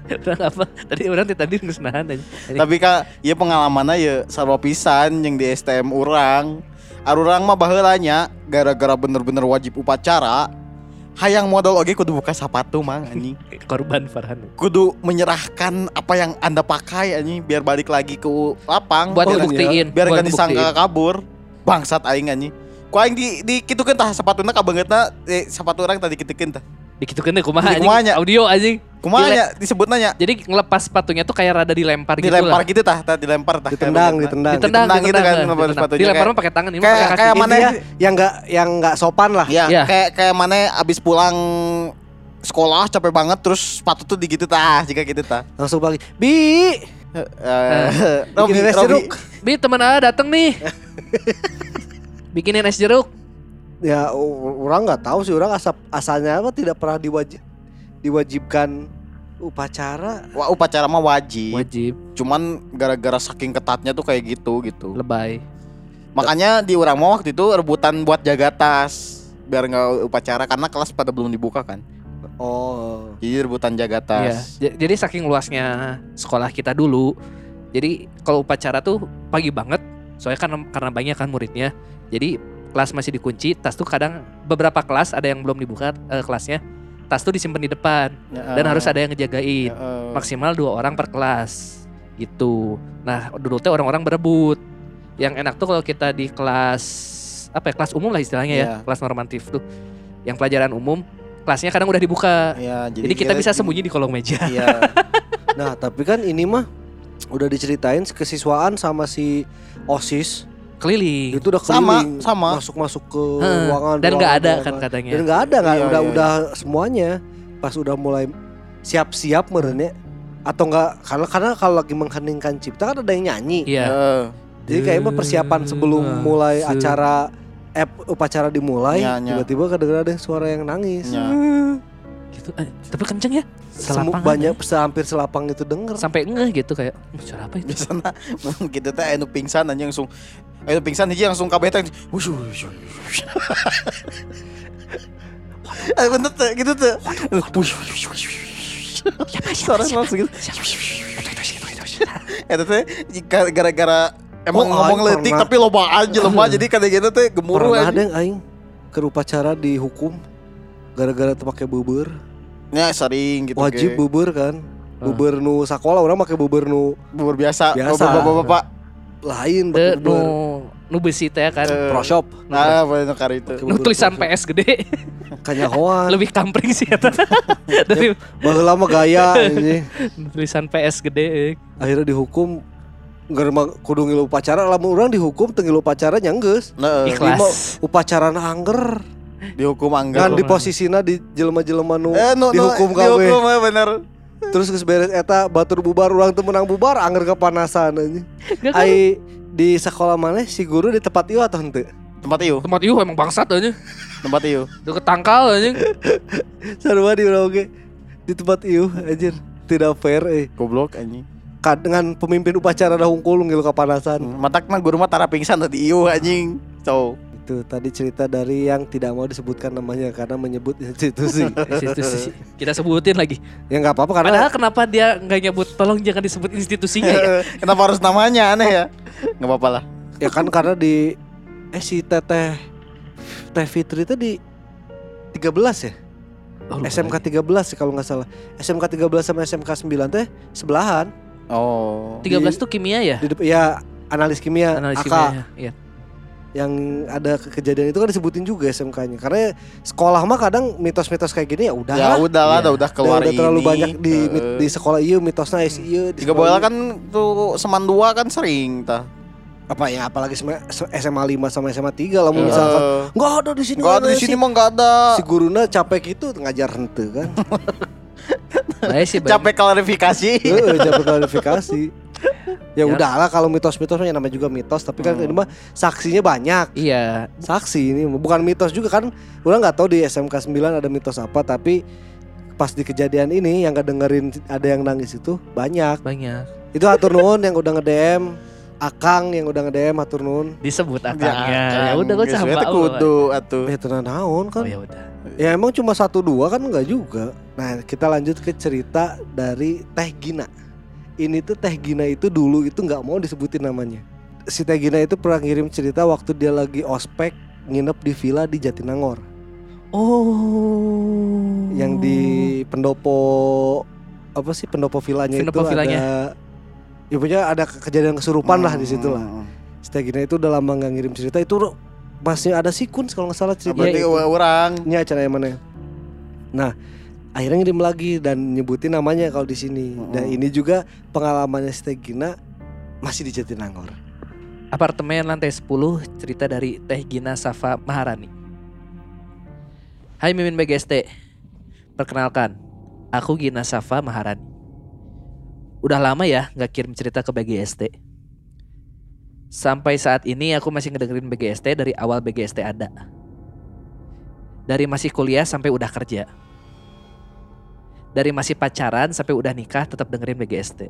Orang apa? Tadi orang tadi geus nahan aja. Tapi kak, ya pengalamannya ya sarwa pisan yang di STM orang. Arurang mah baheulanya gara-gara bener-bener wajib upacara. Hayang modal oge kudu buka sepatu mang anjing. korban Farhan. Kudu menyerahkan apa yang Anda pakai anjing biar balik lagi ke lapang. Buat ngebuktiin, biar gak disangka kabur. Bangsat aing anjing. Ku aing di di kitu tah sepatuna kabangetna eh sepatu orang tadi kitikeun tah. Dikitukeun deh kumaha anjing. Audio anjing. Kumaha nya disebut nanya? Jadi ngelepas sepatunya tuh kayak rada dilempar gitu Dilempar lah. gitu tah, tah dilempar tah. Ditendang, ditendang. Ditendang, Ditendang gitu kan, ditendang, ngelepas sepatunya. Dilempar Kayak- mah pakai tangan ini mah kayak- pakai kaki. kayak mana- yang enggak yang enggak sopan lah. Ya, Iya. kayak kayak mana abis pulang sekolah capek banget terus sepatu tuh digitu tah, jika gitu tah. Langsung balik. Bi, Eh, Robi, es Robi. jeruk. Bi teman A dateng nih. Bikinin es jeruk. ya orang nggak tahu sih orang asap asalnya apa tidak pernah diwajib diwajibkan upacara. Wah, upacara mah wajib. Wajib Cuman gara-gara saking ketatnya tuh kayak gitu gitu. lebay. Makanya di orang mau waktu itu rebutan buat jaga tas biar nggak upacara karena kelas pada belum dibuka kan. Oh. Jadi rebutan jaga Iya. tas. j- Jadi saking luasnya sekolah kita dulu. Jadi kalau upacara tuh pagi banget. Soalnya karena karena banyak kan muridnya. Jadi kelas masih dikunci. Tas tuh kadang beberapa kelas ada yang belum dibuka eh, kelasnya. Tas tuh disimpan di depan dan harus ada yang ngejagain. Maksimal dua orang per kelas gitu. Nah dulu teh orang-orang berebut. Yang enak tuh kalau kita di kelas apa ya kelas umum lah istilahnya ya, Iya. kelas normatif tuh. Yang pelajaran umum kelasnya kadang udah dibuka. Ya, Jadi, kita bisa sembunyi di kolong meja. Iya. Nah, tapi kan ini mah udah diceritain kesiswaan sama si OSIS Keliling. itu udah Sama, keliling sama. masuk-masuk ke Heeh, ruangan dan nggak ada ruangan. kan katanya. dan nggak ada nggak Iya, udah iya, udah semuanya pas udah mulai siap-siap merenya atau enggak karena karena kalau lagi mengheningkan cipta kan ada yang nyanyi Iya. Eh, jadi kayaknya mah persiapan sebelum mulai se- acara eh, upacara dimulai Nya, nya. tiba-tiba kedengeran ada suara yang nangis Nya. Gitu. Eh, tapi kenceng ya. Semu- Selapangan banyak ya. hampir selapang itu denger sampai ngeh gitu kayak "Hmm, suara apa itu? biasanya gitu teh anu pingsan aja langsung anu pingsan aja langsung kabeh teh wush, wush, wush. Eh bener tuh gitu tuh. Suara langsung gitu Eta teh gara-gara emang Oh, ngomong letik tapi loba aja lemah jadi kadang gitu teh gemuruh pernah ada aja. yang aing ke upacara dihukum gara-gara tuh pakai bubur Ya sering gitu wajib ge. bubur kan Ah. bubur nu sekolah orang pakai bubur nu bubur biasa, Biasa. bapak-bapak. lain Teu pakai nu bubur nu besi teh kan. Eh, pro shop Nah, boleh nukar itu. Pakai Nu bubur tulisan pro shop. PS gede kanyahoan lebih kampring sih eta. Dari baheula mah gaya ini tulisan PS gede. akhirnya dihukum Gara kudu ngilu upacara lamun urang dihukum teu ngilu upacara nya geus Nah, Ikhlas. upacara angger dihukum kan anggar. di posisina di jelema-jelema nu Eh, no, no, dihukum gawe dihukum eh, bener. terus geus beres eta batur bubar urang teu menang bubar angger kepanasan anjing kan? ai di sekolah mana si guru di tempat ieu atau henteu Tempat iu, Tempat ieu emang bangsat aja. tempat iu. Itu ketangkal aja. sarua di urang oge di tempat ieu anjir tidak fair eh Goblok anjing. Dengan pemimpin upacara dah hungkul ngilu kapanasan Matakna guru mah tara pingsan tadi iu anjing. So, itu tadi cerita dari yang tidak mau disebutkan namanya karena menyebut institusi Institusi. Kita sebutin lagi. ya nggak apa-apa karena Padahal kenapa dia nggak nyebut tolong jangan disebut institusinya ya? kenapa harus namanya aneh ya? Enggak apa-apa lah. ya kan karena di eh si teteh teh Fitri itu di 13 ya Oh, SMK lagi. 13 sih kalau nggak salah SMK 13 sama SMK 9 teh sebelahan Oh. 13 tuh kimia ya? di ya analis kimia Analis AK kimia. Iya. Yang ada ke- kejadian itu kan disebutin juga SMK-nya karena sekolah mah kadang mitos-mitos kayak gini ya udah Ya udah lah, Iya. udah, udah keluar udah terlalu ini. banyak di Eh, di sekolah iya mitosnya isi iya di Tiga sekolah bola ieu. kan tuh seman dua kan sering tah. apa ya apalagi SMA, SMA 5 sama SMA 3 lah mau misalkan Eh, nggak ada di sini Enggak ada di sini mah enggak ada. si guruna capek gitu ngajar hente kan Baik sih, Bang. Capek klarifikasi. Heeh, capek klarifikasi ya Ya. udahlah kalau mitos-mitos ya namanya juga mitos tapi kan Hmm. ini mah saksinya banyak Iya, saksi ini bukan mitos juga kan orang nggak tahu di SMK 9 ada mitos apa tapi pas di kejadian ini yang dengerin ada yang nangis itu banyak banyak. itu atur nuhun yang udah nge-DM Akang yang udah nge-DM atur nuhun Disebut akangnya. Ya udah gue sama kudu atuh. eh tenan naon Oh kan ya udah. ya emang cuma satu dua kan nggak juga nah kita lanjut ke cerita dari Teh Gina ini tuh Teh Gina itu dulu itu nggak mau disebutin namanya si Teh Gina itu pernah ngirim cerita waktu dia lagi ospek nginep di villa di Jatinangor Oh. yang di pendopo apa sih pendopo villanya Pendopo itu villanya. ada ya punya ada ke- kejadian kesurupan lah di situ lah Hmm. si Teh Gina itu udah lama nggak ngirim cerita itu masih ada sikun kalau nggak salah cerita Berarti Iya, orang ini acara yang mana? Nah, akhirnya ngirim lagi dan nyebutin namanya kalau di sini. Dan Mm-mm. ini juga pengalamannya si Teh Gina masih di Jatinangor. Apartemen lantai 10 cerita dari Teh Gina Safa Maharani. Hai Mimin BGST. Perkenalkan, aku Gina Safa Maharani. Udah lama ya nggak kirim cerita ke BGST. Sampai saat ini aku masih ngedengerin BGST dari awal BGST ada. Dari masih kuliah sampai udah kerja. Dari masih pacaran sampai udah nikah tetap dengerin BGST.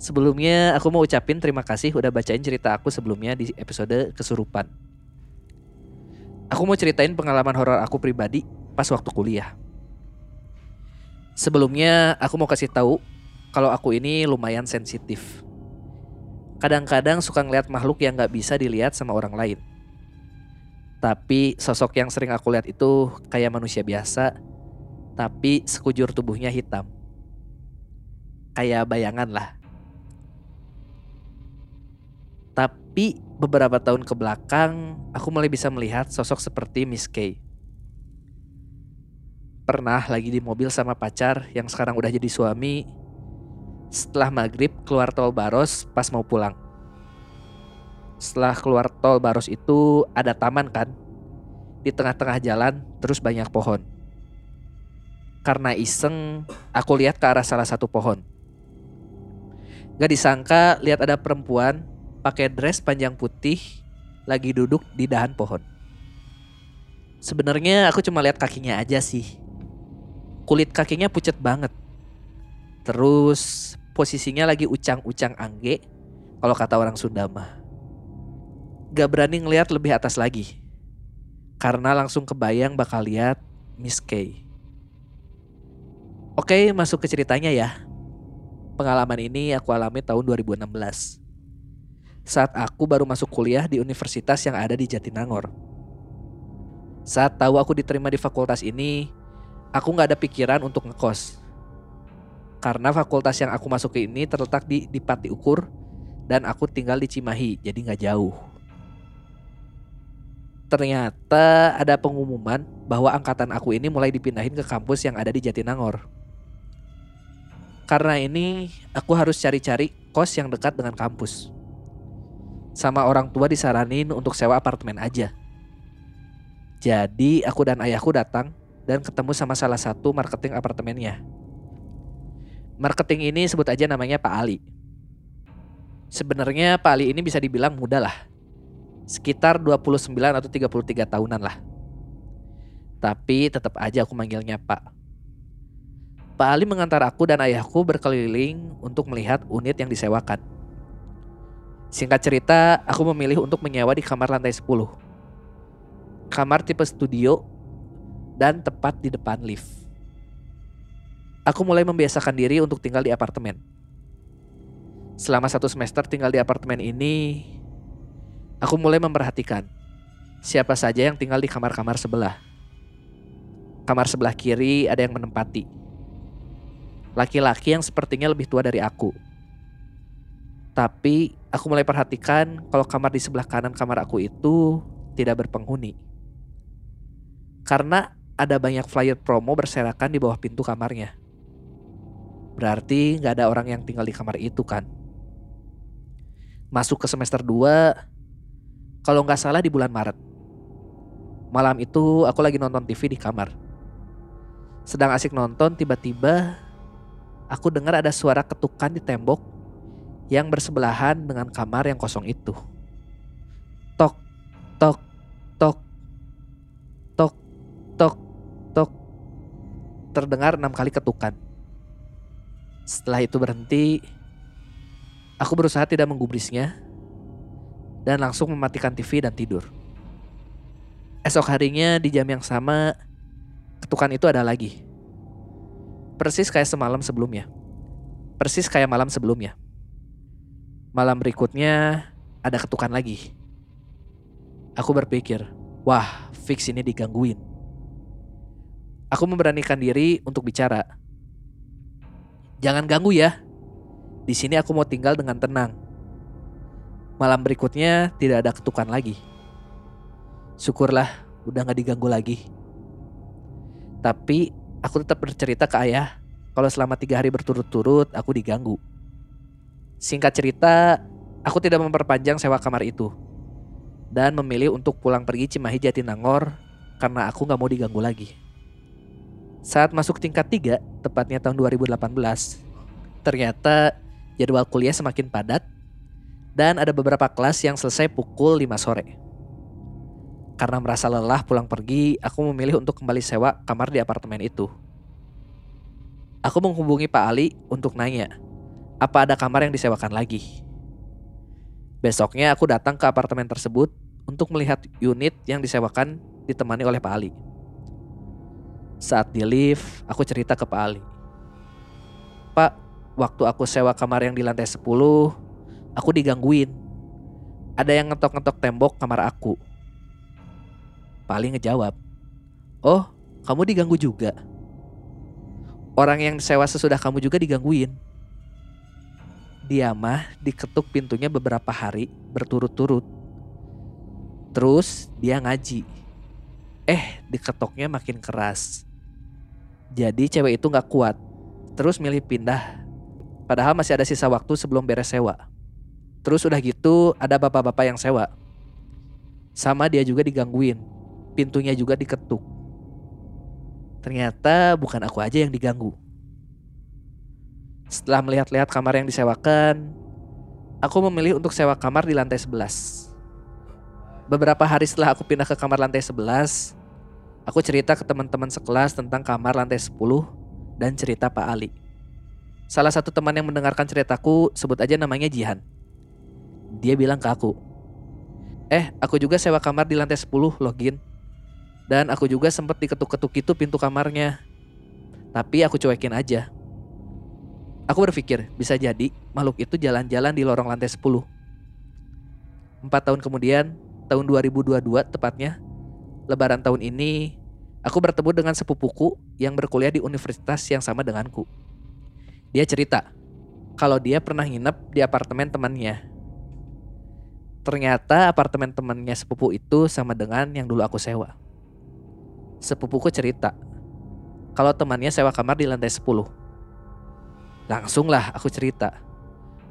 Sebelumnya aku mau ucapin terima kasih udah bacain cerita aku sebelumnya di episode kesurupan. Aku mau ceritain pengalaman horor aku pribadi pas waktu kuliah. Sebelumnya aku mau kasih tahu kalau aku ini lumayan sensitif. Kadang-kadang suka ngeliat makhluk yang nggak bisa dilihat sama orang lain. Tapi sosok yang sering aku lihat itu kayak manusia biasa, tapi sekujur tubuhnya hitam. Kayak bayangan lah. Tapi beberapa tahun ke belakang, aku mulai bisa melihat sosok seperti Miss Kay. Pernah lagi di mobil sama pacar yang sekarang udah jadi suami. Setelah maghrib keluar tol Baros pas mau pulang. Setelah keluar tol Baros itu ada taman kan? Di tengah-tengah jalan terus banyak pohon. Karena iseng, aku lihat ke arah salah satu pohon. Gak disangka lihat ada perempuan pakai dress panjang putih lagi duduk di dahan pohon. Sebenarnya aku cuma lihat kakinya aja sih. Kulit kakinya pucat banget. Terus posisinya lagi ucang-ucang angge kalau kata orang Sunda mah. Gak berani ngeliat lebih atas lagi. Karena langsung kebayang bakal lihat Miss Kay. Oke, masuk ke ceritanya ya. Pengalaman ini aku alami tahun 2016. Saat aku baru masuk kuliah di universitas yang ada di Jatinangor. Saat tahu aku diterima di fakultas ini, aku nggak ada pikiran untuk ngekos. Karena fakultas yang aku masuki ini terletak di, di Pati Ukur dan aku tinggal di Cimahi, jadi nggak jauh. Ternyata ada pengumuman bahwa angkatan aku ini mulai dipindahin ke kampus yang ada di Jatinangor. Karena ini aku harus cari-cari kos yang dekat dengan kampus. Sama orang tua disaranin untuk sewa apartemen aja. Jadi aku dan ayahku datang dan ketemu sama salah satu marketing apartemennya. Marketing ini sebut aja namanya Pak Ali. Sebenarnya Pak Ali ini bisa dibilang muda lah. Sekitar 29 atau 33 tahunan lah. Tapi tetap aja aku manggilnya Pak. Pak Ali mengantar aku dan ayahku berkeliling untuk melihat unit yang disewakan. Singkat cerita, aku memilih untuk menyewa di kamar lantai 10. Kamar tipe studio dan tepat di depan lift. Aku mulai membiasakan diri untuk tinggal di apartemen. Selama satu semester tinggal di apartemen ini, aku mulai memperhatikan siapa saja yang tinggal di kamar-kamar sebelah. Kamar sebelah kiri ada yang menempati. Laki-laki yang sepertinya lebih tua dari aku. Tapi aku mulai perhatikan kalau kamar di sebelah kanan kamar aku itu tidak berpenghuni. Karena ada banyak flyer promo berserakan di bawah pintu kamarnya. Berarti nggak ada orang yang tinggal di kamar itu kan. Masuk ke semester 2, kalau nggak salah di bulan Maret. Malam itu aku lagi nonton TV di kamar. Sedang asik nonton tiba-tiba aku dengar ada suara ketukan di tembok yang bersebelahan dengan kamar yang kosong itu. Tok, tok, tok, tok, tok, tok. Terdengar enam kali ketukan. Setelah itu berhenti, aku berusaha tidak menggubrisnya dan langsung mematikan TV dan tidur. Esok harinya di jam yang sama, ketukan itu ada lagi. Persis kayak semalam sebelumnya. Persis kayak malam sebelumnya. Malam berikutnya ada ketukan lagi. Aku berpikir, wah fix ini digangguin. Aku memberanikan diri untuk bicara. Jangan ganggu ya. Di sini aku mau tinggal dengan tenang. Malam berikutnya tidak ada ketukan lagi. Syukurlah udah gak diganggu lagi. Tapi aku tetap bercerita ke ayah kalau selama tiga hari berturut-turut aku diganggu. Singkat cerita, aku tidak memperpanjang sewa kamar itu. Dan memilih untuk pulang pergi Cimahi Jatinangor karena aku gak mau diganggu lagi. Saat masuk tingkat 3, tepatnya tahun 2018, ternyata jadwal kuliah semakin padat dan ada beberapa kelas yang selesai pukul 5 sore. Karena merasa lelah pulang pergi, aku memilih untuk kembali sewa kamar di apartemen itu. Aku menghubungi Pak Ali untuk nanya, apa ada kamar yang disewakan lagi. Besoknya aku datang ke apartemen tersebut untuk melihat unit yang disewakan ditemani oleh Pak Ali. Saat di lift, aku cerita ke Pak Ali. Pak, waktu aku sewa kamar yang di lantai 10, aku digangguin. Ada yang ngetok-ngetok tembok kamar aku. Ali ngejawab, Oh, kamu diganggu juga? Orang yang sewa sesudah kamu juga digangguin. dia mah diketuk pintunya beberapa hari berturut-turut. Terus dia ngaji. Eh, diketoknya makin keras. Jadi cewek itu nggak kuat. Terus milih pindah. Padahal masih ada sisa waktu sebelum beres sewa. Terus udah gitu ada bapak-bapak yang sewa. Sama dia juga digangguin. Pintunya juga diketuk. Ternyata bukan aku aja yang diganggu. Setelah melihat-lihat kamar yang disewakan, aku memilih untuk sewa kamar di lantai 11. Beberapa hari setelah aku pindah ke kamar lantai 11, aku cerita ke teman-teman sekelas tentang kamar lantai 10 dan cerita Pak Ali. Salah satu teman yang mendengarkan ceritaku sebut aja namanya Jihan. Dia bilang ke aku, Eh, aku juga sewa kamar di lantai 10 login. Dan aku juga sempat diketuk-ketuk itu pintu kamarnya. Tapi aku cuekin aja. Aku berpikir bisa jadi makhluk itu jalan-jalan di lorong lantai 10. Empat tahun kemudian, tahun 2022 tepatnya, lebaran tahun ini, aku bertemu dengan sepupuku yang berkuliah di universitas yang sama denganku. Dia cerita, kalau dia pernah nginep di apartemen temannya. Ternyata apartemen temannya sepupu itu sama dengan yang dulu aku sewa. Sepupuku cerita, kalau temannya sewa kamar di lantai 10. Langsunglah aku cerita,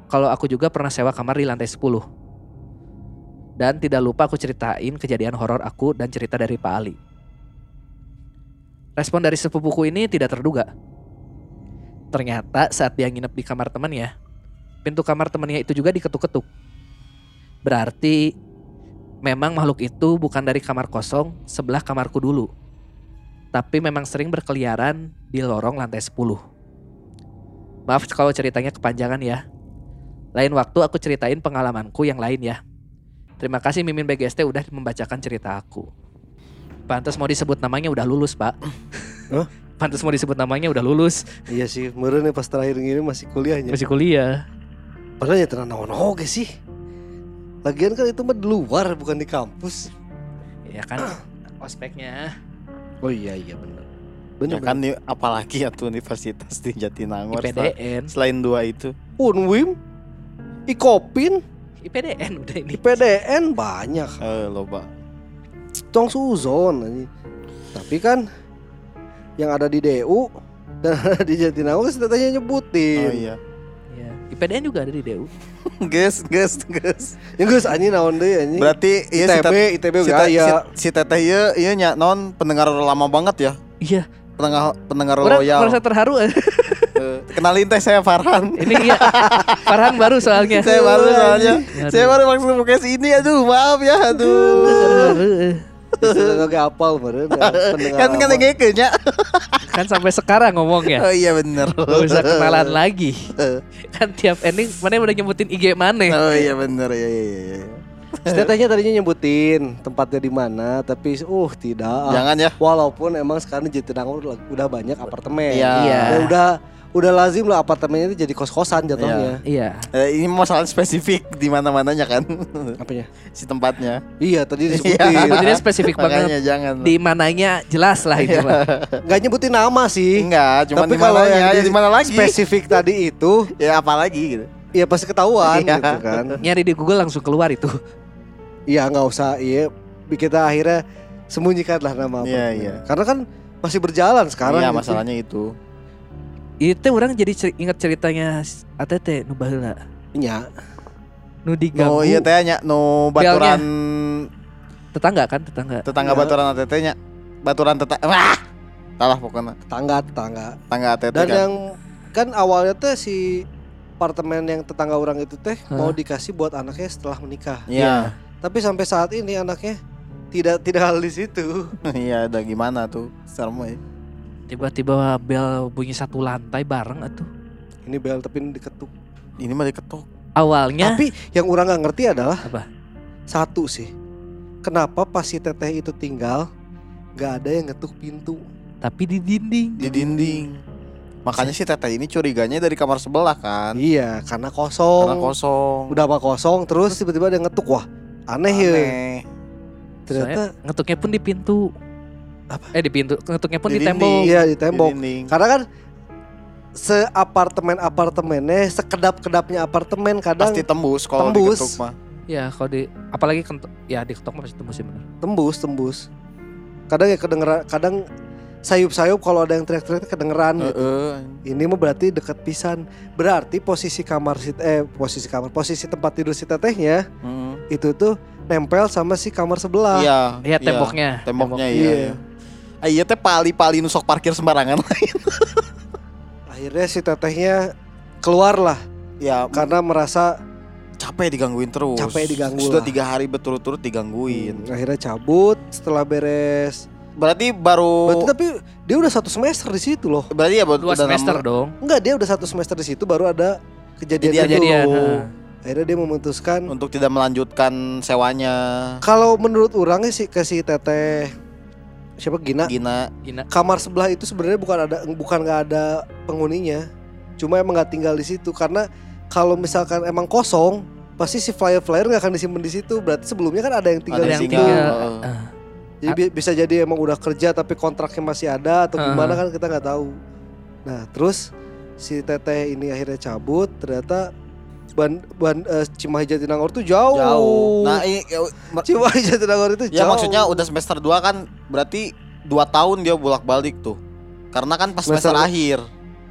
kalau aku juga pernah sewa kamar di lantai 10. Dan tidak lupa aku ceritain kejadian horor aku dan cerita dari Pak Ali. Respon dari sepupuku ini tidak terduga. Ternyata saat dia nginep di kamar temannya, pintu kamar temannya itu juga diketuk-ketuk. Berarti memang makhluk itu bukan dari kamar kosong sebelah kamarku dulu. Tapi memang sering berkeliaran di lorong lantai 10. Maaf kalau ceritanya kepanjangan ya. Lain waktu aku ceritain pengalamanku yang lain ya. Terima kasih Mimin BGST udah membacakan cerita aku. Pantas mau disebut namanya udah lulus, Pak. Hah? Pantas mau disebut namanya udah lulus, Iya sih, meureun nih pas terakhir gini masih kuliahnya. masih kuliah. Padahal ya tenang naon oge sih. Lagian kan itu mah di luar bukan di kampus. Ya kan ospeknya. Oh iya iya benar. Ya Benar kan nih, apalagi ya tuh universitas di Jatinangor IPDN, selain dua itu. Unwim, Ikopin, IPDN udah ini. IPDN banyak. Eh loba. Tong suzon. Tapi kan yang ada di DU dan ada di Jatinangor kan tanya nyebutin. Oh iya. IPDN juga ada di DU. Guys, guys, guys. Ya geus anjing naon deui anjing. Berarti iya si ITB, ITB si, Tet- ya. si, si Teteh iya iya nya non pendengar lama banget ya. Iya, Pendengar pendengar orang loyal. merasa terharu. Eh, kenalin teh saya Farhan. ini iya, Farhan baru soalnya. saya baru soalnya. Saya baru maksud pakai sini aduh, maaf ya aduh. Oke apal ya, pendengar kan kan lama. ngekenya. Kan sampai sekarang ngomongnya. Oh iya bener. Gak bisa kenalan lagi. Kan tiap ending mana udah nyebutin IG mana. Oh iya bener ya ya ya. Tetehnya tadinya nyebutin tempatnya di mana, tapi uh tidak. Jangan ya. Walaupun emang sekarang di Jatinangor udah- udah banyak apartemen. Iya. Iya. Dan udah udah lazim lah apartemennya itu jadi kos-kosan jatuhnya. Iya. Eh, ini masalah spesifik di mana-mananya kan Apanya? si tempatnya. Iya, tadi Iya. disebutin. Sebutinnya spesifik Makanya banget. jangan. Di mananya jelas lah itu. mah. Gak nyebutin nama sih. Enggak, cuma di yang ya di mana lagi? Spesifik tadi itu, Ya apa lagi gitu. ya pasti ketahuan Iya. gitu kan. Nyari di Google langsung keluar itu. Iya nggak usah, iya. Kita akhirnya sembunyikan lah nama Iya, apartemen. iya. Karena kan masih berjalan sekarang. Iya gitu. masalahnya itu. Itu orang jadi cer- ingat ceritanya ATT nu baheula. Iya. Nu diganggu. No iya teh nya no baturan Tetangga kan tetangga. tetangga Iya. baturan ATT nya. Baturan tetangga. Wah. Salah pokoknya. Tetangga, tetangga. Tetangga ATT Dan kan. yang kan awalnya teh si apartemen yang tetangga orang itu teh Hah? mau dikasih buat anaknya setelah menikah. Iya. Tapi sampai saat ini anaknya tidak tidak hal di situ. Iya, udah gimana tuh? Serem ya. Tiba-tiba bel bunyi satu lantai bareng atuh. Ini bel tapi ini diketuk. Ini mah diketok. Awalnya Tapi yang orang nggak ngerti adalah Apa? Satu sih. Kenapa pas si teteh itu tinggal nggak ada yang ngetuk pintu? tapi di dinding. Di dinding. Makanya si teteh ini curiganya dari kamar sebelah kan. Iya, karena kosong. Karena kosong. Udah apa kosong terus tiba-tiba ada yang ngetuk. Wah, aneh, ya. Aneh. Ternyata Soalnya ngetuknya pun di pintu. Apa? Eh di pintu, ngetuknya pun Di di, tembok. iya di Di tembok. dinding. Karena kan seapartemen apartemennya, sekedap kedapnya apartemen kadang Pasti tembus kalau Tembus. diketuk mah. Ya kalau di apalagi kentok ya di ketok masih tembus sih bener. tembus tembus. Kadang ya kedengeran, kadang sayup-sayup kalau ada yang teriak-teriak kedengeran gitu. Heeh. Ini mah berarti dekat pisan. Berarti posisi kamar si eh posisi kamar, posisi tempat tidur si tetehnya Heeh. itu tuh nempel sama si kamar sebelah. Iya. Iya temboknya. Temboknya Tembok. iya. Iya. iya. Iya teh pali-pali nusok parkir sembarangan. Akhirnya si tetehnya keluar lah ya karena merasa capek digangguin terus. Capek diganggu Sudah lah. tiga hari berturut-turut digangguin. Hmm, akhirnya cabut setelah beres. Berarti baru. Berarti tapi dia udah satu semester di situ loh. berarti ya Dua udah semester nambah- dong. Enggak, dia udah satu semester di situ baru ada kejadian, Kejadian. itu. Akhirnya dia memutuskan untuk tidak melanjutkan sewanya. kalau menurut orangnya sih ke si teteh siapa? Gina? Gina. Gina. kamar sebelah itu sebenarnya bukan ada bukan nggak ada penghuninya. Cuma emang nggak tinggal di situ. Karena kalau misalkan emang kosong pasti si flyer flyer nggak akan disimpan di situ. Berarti sebelumnya kan ada yang tinggal Ada di yang situ. tinggal. Ah. jadi bi- bisa jadi emang udah kerja tapi kontraknya masih ada atau gimana kan kita nggak tahu. Nah terus si teteh ini akhirnya cabut. Ternyata ban ban eh, Cimahi Jatinangor tuh jauh, Jauh. Nah, ini ya, ma- Cimahi Jatinangor itu ya jauh maksudnya udah semester 2 kan berarti dua tahun dia bolak-balik tuh. Karena kan pas semester, Semester- akhir.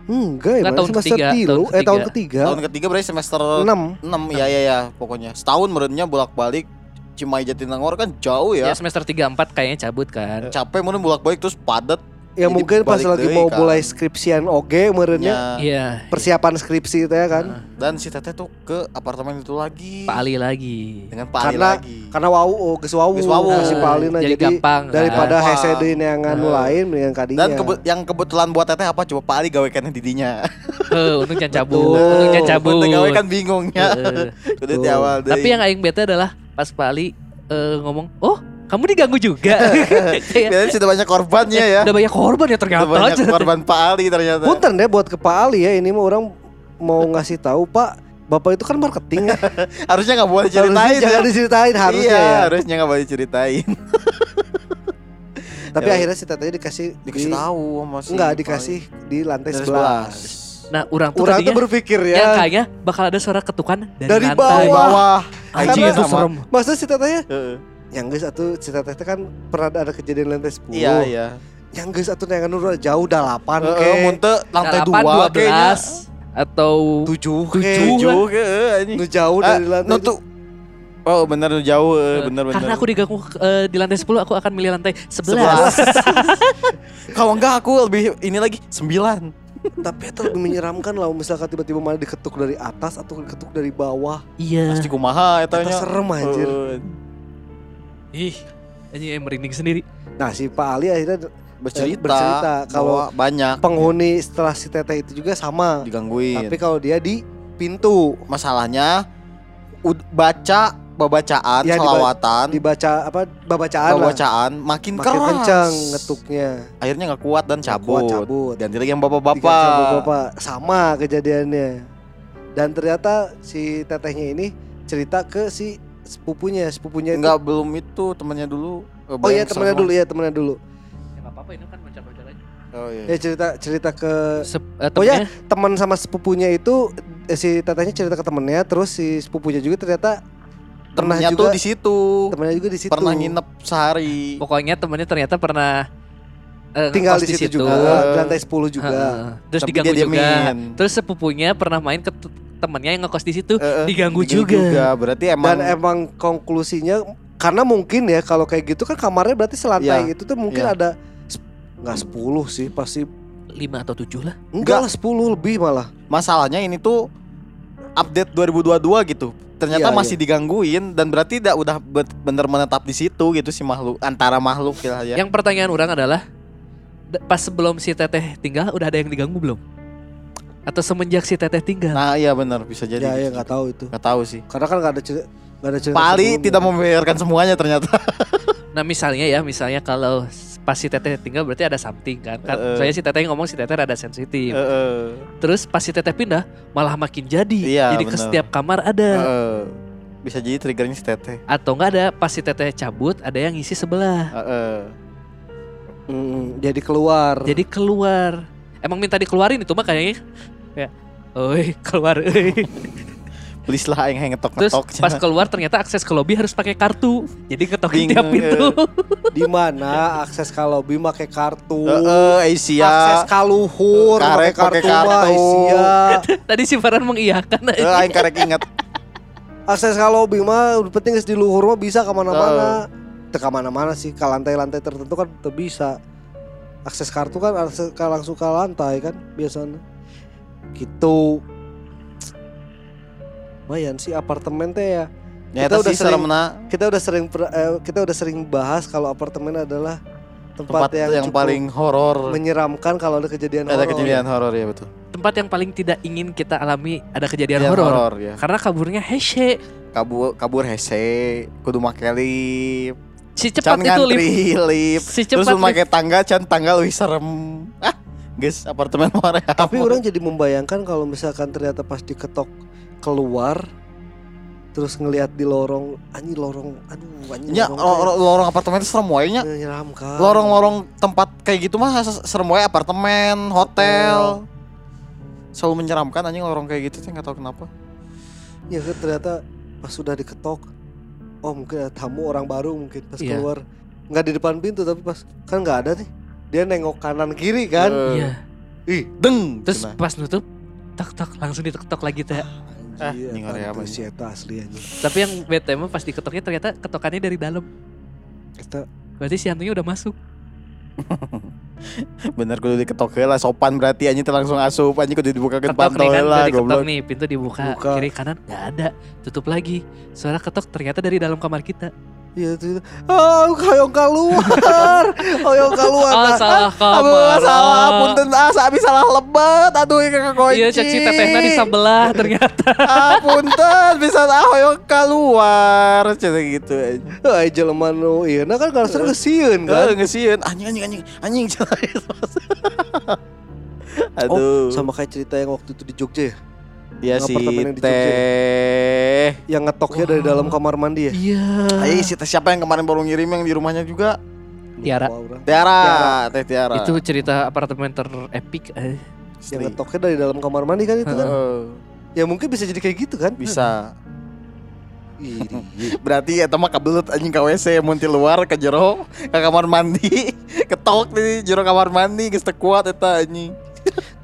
enggak ya Enggak, tahun semester ketiga, tilu, tahun eh tahun ketiga. ketiga Tahun ketiga berarti semester enam 6 ya ya ya pokoknya. Setahun menurutnya bolak-balik Cimahi Jatinangor kan jauh Ya ya. semester 3 4 kayaknya cabut kan. Capek mungkin bolak-balik terus padat. Ya Jadi mungkin pas lagi mau kan. mulai skripsian oge merenya Ya. Iya. persiapan skripsi itu ya kan Dan si Teteh tuh ke apartemen itu lagi. Pak Ali lagi. Dengan Pak Ali Karena- lagi. karena wau oh geus wau Geus wau. si Paulina jadi, jadi, gampang. kan. daripada Gampang. hese deui neangan nu Heeh. lain mendingan kadinya Dan kebe- yang kebetulan buat Teteh apa coba Pak Ali gawekannya didinya. Eh, untung jangan cabut. Untung jangan cabut. Untuk gawe kan bingung ya. Heeh. Udah di awal deui. Tapi yang aing bete adalah pas Pak Ali eh, ngomong, "Oh, kamu diganggu juga." Kayak, Biasanya sudah banyak korbannya ya. Udah banyak korban ya Sudah ternyata. banyak korban Pak Ali ternyata. Punten deh buat ke Pak Ali ya ini mah orang mau ngasih tahu Pak Bapak itu kan marketing ya. Harusnya nggak boleh ceritain. Harusnya ya. jangan diceritain harusnya iya, ya. harusnya nggak boleh ceritain. Tapi Ya. akhirnya si tetenya dikasih Dikasih di- tahu sama si Enggak dikasih di lantai. 11. Nah, orang tuh Orang tuh tadinya berpikir yang ya. kayaknya bakal ada suara ketukan dari, Dari lantai. Dari bawah. bawah. Anjing itu serem. Maksudnya si tetenya Heeh. Yang geus atuh si teteh teh kan pernah ada kejadian lantai 10. Iya, iya. Yang geus atuh neangan nu jauh 8 Heeh, ke. munte lantai 8, 2 kayaknya. 12 atau 7 ke. Tujuh. Tujuh ke anjing. Nu jauh Ah, dari lantai. nu tuh. Oh, bener nu jauh, eh, bener bener. karena aku diganggu eh, di lantai 10 aku akan milih lantai 11. Sebelas. Kalau enggak aku lebih ini lagi 9. Tapi itu lebih menyeramkan lah misalkan tiba-tiba malah diketuk dari atas atau diketuk dari bawah. Iya. Pasti kumaha eta Eta nya. serem anjir. Ih, anjing merinding sendiri. Nah, si Pak Ali akhirnya Bercerita, Bercerita, kalau banyak penghuni setelah si teteh itu juga sama. digangguin. Tapi kalau dia di pintu masalahnya ud- baca babacaan Ya, salawatan dibaca apa babacaan lah. babacaan makin, Makin keras kencang ngetuknya. akhirnya nggak kuat dan cabut, kuat, cabut. ganti lagi yang bapak-bapak sama bapak sama kejadiannya. Dan ternyata si tetehnya ini cerita ke si sepupunya, sepupunya itu. nggak belum itu temannya dulu Eh, Oh iya sama- dulu ya temennya dulu. Ya enggak apa-apa ini kan aja. oh iya Ya cerita cerita ke Sep, eh, Oh ya, teman sama sepupunya itu eh, si tetehnya cerita ke temennya, terus si sepupunya juga ternyata pernah temennya juga tuh di situ temennya juga di situ. pernah nginep sehari pokoknya temennya ternyata pernah eh, tinggal di situ juga, di lantai 10 juga. Heeh. Terus Tapi diganggu dia juga. Terus sepupunya pernah main ke t- temennya yang ngekos di situ Eh, eh, diganggu diganggu juga. berarti emang Dan emang konklusinya karena mungkin ya kalau kayak gitu kan kamarnya berarti selantai Iya, itu tuh mungkin iya. ada nggak 10 sih, pasti 5 atau 7 lah. enggak lah 10 lebih malah. masalahnya ini tuh update 2022 gitu ternyata Iya, masih digangguin dan berarti udah bet- bener menetap di situ gitu si makhluk antara makhluk ya Yang pertanyaan orang adalah pas sebelum si teteh tinggal udah ada yang diganggu belum? Atau semenjak si teteh tinggal? nah iya benar bisa jadi ya ya nggak tahu itu. nggak tahu sih Karena kan nggak ada cerita nggak ada cerita. Pak Ali sebelumnya. tidak membayarkan semuanya ternyata Nah misalnya ya, misalnya kalau pas si teteh tinggal berarti ada something kan. kan Heeh. soalnya si teteh ngomong si teteh ada sensitif. Heeh. Terus pas si teteh pindah malah makin jadi. Iya, jadi ke setiap kamar ada. Heeh. bisa jadi triggernya si teteh Atau enggak ada pas si teteh cabut ada yang ngisi sebelah. Heeh. Mm, jadi keluar. Jadi keluar. emang minta dikeluarin itu mah kayaknya ya oi keluar euy. Please lah aing yang terus ngetok-ngetok. pas keluar ternyata akses ke lobby harus pakai kartu jadi ngetokin tiap pintu Di mana akses ke lobby make kartu. Heeh, Asia. Akses ka luhur pakai kartu kartu. Asia. tadi si Farhan mengiyakan Heeh, aing karek inget. Akses ke lobby mah penting di luhur mah bisa ke mana-mana. Teu ka mana-mana sih, ke lantai-lantai tertentu kan teu bisa. Akses kartu kan akses ka langsung ke lantai kan biasanya. Gitu. Lumayan sih apartemen teh ya. Kita udah sering- Kita udah sering per- eh, kita udah sering bahas kalau apartemen adalah tempat, tempat yang, yang, cukup paling horor. menyeramkan kalau ada kejadian Ada horor. kejadian horor ya betul. tempat yang paling tidak ingin kita alami ada kejadian Kejadian horor ya. karena kaburnya hese Kabur kabur hese, kudu make lift. Si cepat Can itu lift ngantri lift. si Terus cepat memakai tangga can tangga lebih serem. Ah, guys, apartemen mana? Tapi orang jadi membayangkan kalau misalkan ternyata pas diketok keluar terus ngelihat di lorong anjing lorong aduh anjing Ya, lorong lorong, lorong apartemen itu serem wae nya. kayak menyeramkan. Lorong-lorong tempat kayak gitu mah se- serem wae apartemen, hotel. Selalu menyeramkan anjing lorong kayak gitu saya nggak tahu kenapa. ya kan ternyata pas sudah diketok oh mungkin ada tamu orang baru mungkin pas Iya. keluar. Nggak di depan pintu tapi pas kan nggak ada nih dia nengok kanan kiri kan? Eh, iya. Ih. Deng. terus cenah. pas nutup tok tok langsung diketok lagi teh ini ngeri apa si ini? eta asli anjing tapi yang bete mah pas diketoknya ternyata ketokannya dari dalam. Kita berarti si hantunya udah masuk Bener kudu diketok heula sopan berarti anjing teh langsung asup anjing kudu dibuka ke pantau nih kan diketok goblok. nih pintu dibuka Buka. kiri kanan nggak ada tutup lagi suara ketok ternyata dari dalam kamar kita iya itu itu. oh hoyong keluar hoyong keluar oh Nah, salah kamar salah punten ah sabi salah lebet aduh ieu kakak kunci. iya si tetehna di sebelah ternyata Ah punten bisa ah hoyong keluar cenah gitu anjing. Ay jelema nu ieu nah kan kalau sering kesieun kan. Ngesieun anjing anjing anjing anjing gitu. Aduh. Oh, sama kayak cerita yang waktu itu di Jogja ya, ya si yang teh. yang ngetoknya dari dalam kamar mandi ya. iya Ayo si teh siapa yang kemarin baru ngirim yang di rumahnya juga? Tiara. Tiara, Tiara. Teh Tiara. itu cerita apartemen terepik eh. Yang ngetoknya dari dalam kamar mandi kan itu kan. Heeh, Ya mungkin bisa jadi kayak gitu kan. bisa. Ih, Berarti eta mah kabelut anjing ka WC mun ti luar ke jero ke kamar mandi. Ketok di jero kamar mandi geus kuat eta anjing.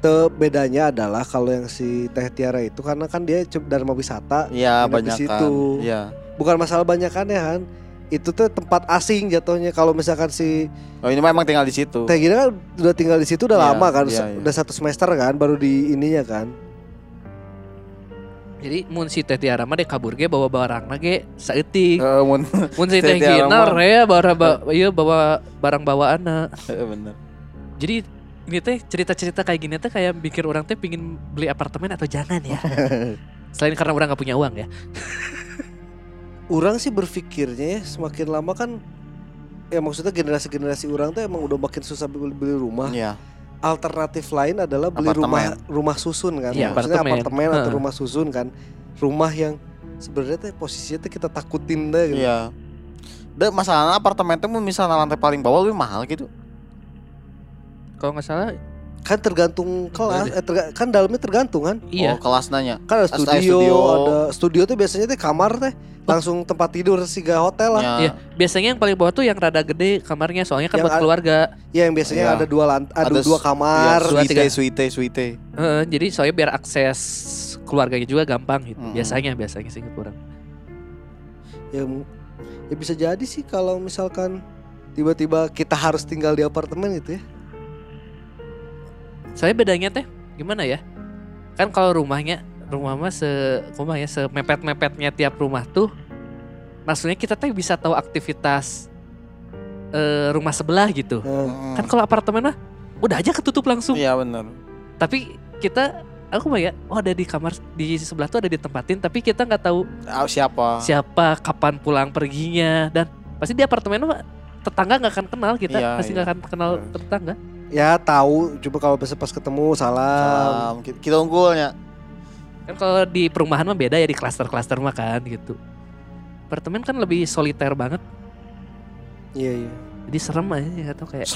Te bedanya adalah kalau yang si Teh Tiara itu karena kan dia dharma wisata, Iya, Nginep di banyak situ. Iya. bukan masalah banyakannya kan. Itu tuh tempat asing jatuhnya kalau misalkan si Oh, ini mah emang tinggal di situ. Teh Gina kan udah tinggal di situ udah Iya, lama kan, iya, se- iya. udah satu semester kan baru di ininya kan. jadi mun si teh tiara mah dek kabur ge bawa barang ge saeutik Heeh, mun mun si Teh Gina rea bawa ba- ieu bawa barang bawaanna Heeh, bener. jadi ini teh cerita-cerita kayak gini teh kayak bikin orang teh pingin beli apartemen atau jangan ya selain karena orang nggak punya uang ya Orang sih berpikirnya ya semakin lama kan ya maksudnya generasi-generasi orang tuh emang udah makin susah beli, beli rumah. Iya. Alternatif lain adalah beli rumah rumah susun kan. Iya, maksudnya apartemen. apartemen atau rumah susun kan. Rumah yang sebenarnya teh posisinya tuh kita takutin deh gitu. Iya. Dan masalahnya apartemen itu misalnya lantai paling bawah lebih mahal gitu. Kalau nggak salah Kan tergantung kelas, eh, terga- kan dalamnya tergantung kan. iya Oh, kelas nanya. Kan ada studio, studio. ada studio tuh biasanya teh kamar teh langsung tempat tidur siga hotel lah. Ya. Iya, biasanya yang paling bawah tuh yang rada gede kamarnya soalnya kan Yang buat ada- keluarga. Ya yang biasanya Iya. ada dua lant ada, Ada dua kamar. Dua, tiga. suite, suite, suite. Heeh, jadi soalnya biar akses keluarganya juga gampang gitu. Mm-mm. Biasanya biasanya sih kurang. ya, ya bisa jadi sih kalau misalkan tiba-tiba kita harus tinggal di apartemen gitu ya. Saya bedanya teh gimana ya? Kan kalau rumahnya rumah mah se rumah ya semepet-mepetnya tiap rumah tuh maksudnya kita teh bisa tahu aktivitas eh, rumah sebelah gitu. Nah, Kan kalau apartemen mah udah aja ketutup langsung. Iya benar. Tapi kita aku mah ya, oh ada di kamar di sebelah tuh ada ditempatin tapi kita nggak tahu Ah, siapa? siapa kapan pulang perginya dan pasti di apartemen mah tetangga nggak akan kenal kita Iya, pasti iya. nggak akan kenal tetangga ya tahu coba kalau besok pas ketemu salam. Salam. Kita, kita unggulnya. kan kalau di perumahan mah beda ya di klaster-klaster mah kan gitu apartemen kan lebih soliter banget Iya iya. jadi serem aja nggak tahu kayak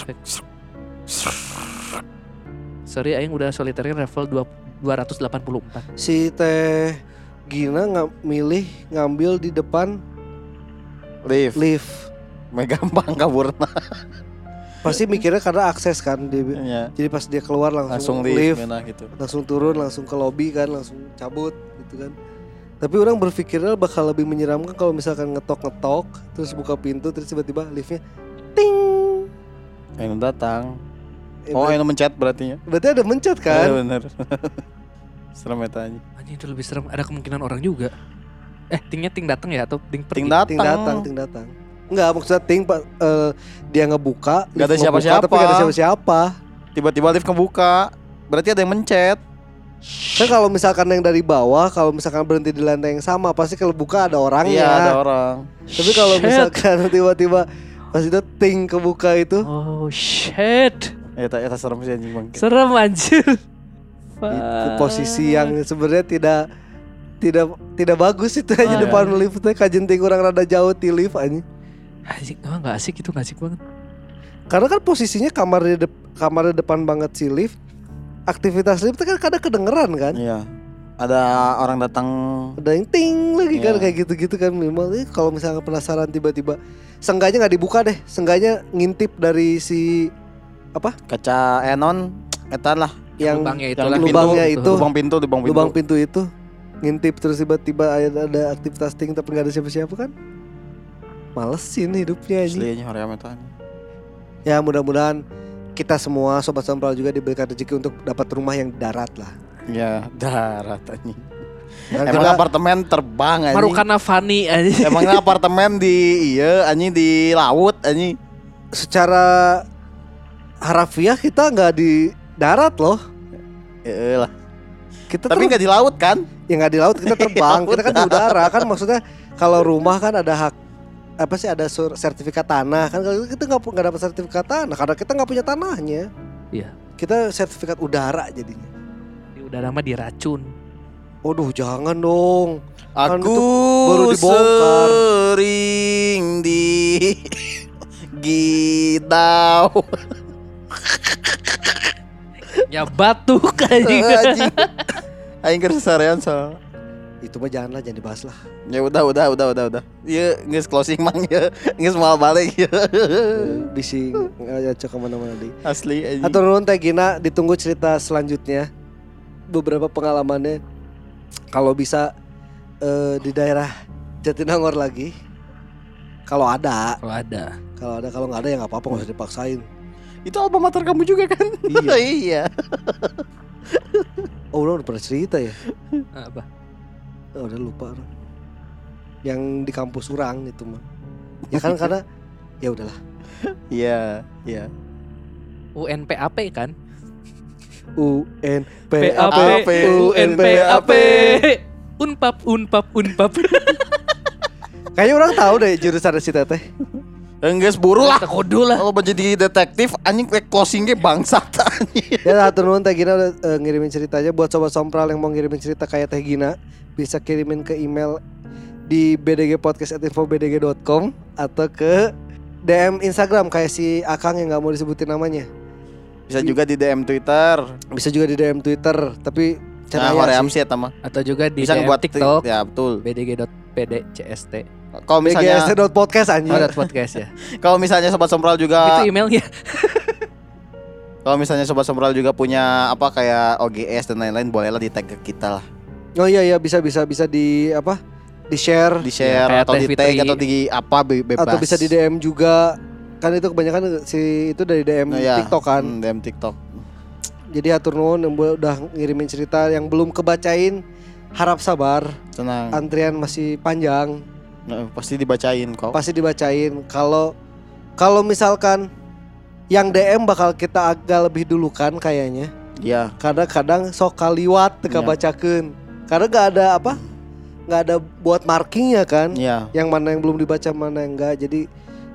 Sorry aing udah soliternya level 2, 284. Si Teh Gina nggak milih ngambil di depan Lift. lift. Meh gampang kaburna. Pasti mikirnya karena akses kan dia. Ya. Jadi pas dia keluar langsung, Langsung lift, lift, menah gitu. langsung turun, langsung ke lobby kan, langsung cabut gitu kan. Tapi orang berpikirnya bakal lebih menyeramkan kalau misalkan ngetok-ngetok, terus buka pintu, terus tiba-tiba liftnya ting. Yang datang. Eh, Oh, yang mencet berarti ya. berarti ada mencet Iya kan? bener. Serem eta anjing. Anjing itu lebih serem. Ada kemungkinan orang juga. Eh, tingnya ting datang ya atau ting pergi? Ting datang. Ting datang, ting datang. Enggak, maksudnya ting pak eh, dia ngebuka, Nggak ada ngebuka, siapa-siapa. tapi gak ada siapa-siapa. Tiba-tiba lift kebuka. Berarti ada yang mencet. Kan kalau misalkan yang dari bawah, kalau misalkan berhenti di lantai yang sama, pasti kalau buka ada orangnya. Iya, ada orang. Tapi kalau misalkan tiba-tiba pas itu ting kebuka itu, Oh shit. Eta eta serem sih anjing bang. Serem anjir. itu posisi yang sebenarnya tidak tidak tidak bagus itu aja depan lift teh kajenting orang rada jauh di lift aja. Asik, oh, gak asik itu gak asik banget. Karena kan posisinya kamar di dep- kamar di depan banget si lift. Aktivitas lift kan kadang kedengeran kan. Iya. Ada orang datang Ada yang ting lagi kan Iya. kayak gitu-gitu kan minimal eh, kalau misalnya penasaran tiba-tiba sengganya nggak dibuka deh, sengganya ngintip dari si kaca enon eta lah yang lubangnya itu yang lah. di lubangnya pintu. itu. lubang pintu lubang pintu. lubang pintu itu ngintip terus tiba-tiba ada, ada aktivitas ting tapi nggak ada siapa-siapa kan malesin hidupnya ini hoream eta anjing. ya mudah-mudahan kita semua sobat sempral juga diberikan rezeki untuk dapat rumah yang darat lah Iya, darat anjing. Kan Emang kita- apartemen terbang anjing. Marukana Fani aja. Emangnya apartemen di iya anjing di laut anjing. secara harafiah kita nggak di darat loh Heeh lah. kita Tapi ter- nggak di laut kan? ya nggak di laut kita terbang Ya kita kan di udara kan maksudnya kalau rumah kan ada hak apa sih ada sur- sertifikat tanah kan kalau kita nggak nggak dapat sertifikat tanah karena kita nggak punya tanahnya Iya. kita sertifikat udara jadinya Di udara mah diracun. Waduh jangan dong Kan Aku itu baru dibongkar. sering di gitau Ya batuk anjing. anjing. Aing keur sarean so. Itu mah janganlah jangan dibahas lah Ya udah udah udah udah udah. Iya geus closing mang ya. Geus mau balik ya. bising nggak cocok ke mana-mana deh Asli anjing. atau nuhun Teh Gina ditunggu cerita selanjutnya beberapa pengalamannya kalau bisa eh, di daerah Jatinangor lagi kalau ada Kalau ada. kalau ada kalau nggak ada ya nggak apa-apa nggak usah dipaksain Itu alma mater kamu juga kan? Iya. iya. oh udah pernah cerita ya Apa? Oh, udah lupa orang. yang di kampus orang itu mah ya kan karena ya udahlah Iya, iya. UNPAP kan? UN PAP, UNPAP. Unpap, unpap, unpap. kayaknya orang tahu deh jurusan si teteh Enggak buru lah. Kodo lah. Kalau menjadi detektif anjing kayak closing ge bangsat anjing. Ya satu nuhun Teh Gina udah eh, ngirimin ceritanya buat sobat sompral yang mau ngirimin cerita kayak Teh Gina bisa kirimin ke email di bdgpodcast@infobdg.com atau ke DM Instagram kayak si Akang yang nggak mau disebutin namanya. Bisa juga di DM Twitter. Bisa juga di DM Twitter tapi Nah, caranya Hoream sih eta mah. Atau juga di Bisa DM ngebuat TikTok. Ya, betul. bdg.pdcst. Kalau misalnya bgsd.podcast anjing. Oh, podcast ya. kalau misalnya sobat sompral juga Itu emailnya. kalau misalnya sobat sompral juga punya apa kayak OGS dan lain-lain bolehlah di tag ke kita lah. Oh iya iya bisa bisa bisa di apa? Di share Di share kayak atau di tag atau di apa be- bebas. atau bisa di DM juga. Kan itu kebanyakan si itu dari DM Nah, ya. TikTok kan. Hmm, DM TikTok. Jadi atur nuhun yang udah ngirimin cerita yang belum kebacain harap sabar. Tenang. Antrian masih panjang, Nah, pasti dibacain kok. pasti dibacain. Kalau kalau misalkan yang DM bakal kita agak lebih dulu kan kayaknya. Iya. Kadang-kadang sok kaliwat teka Iya. bacakeun. Karena gak ada apa? nggak ada buat markingnya kan. Iya. Yang mana yang belum dibaca mana yang enggak. Jadi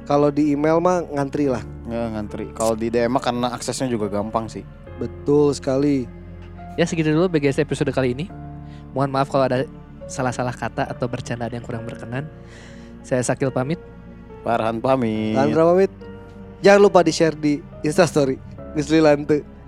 kalau di email mah ngantri lah. Ya, ngantri. Kalau di DM mah karena aksesnya juga gampang sih. Betul sekali. Ya segitu dulu BGS episode kali ini. Mohon maaf kalau ada salah-salah kata atau bercandaan yang kurang berkenan. Saya Sakil pamit. Farhan pamit. Andra pamit. Jangan lupa di share di Instastory. Gisli Lante.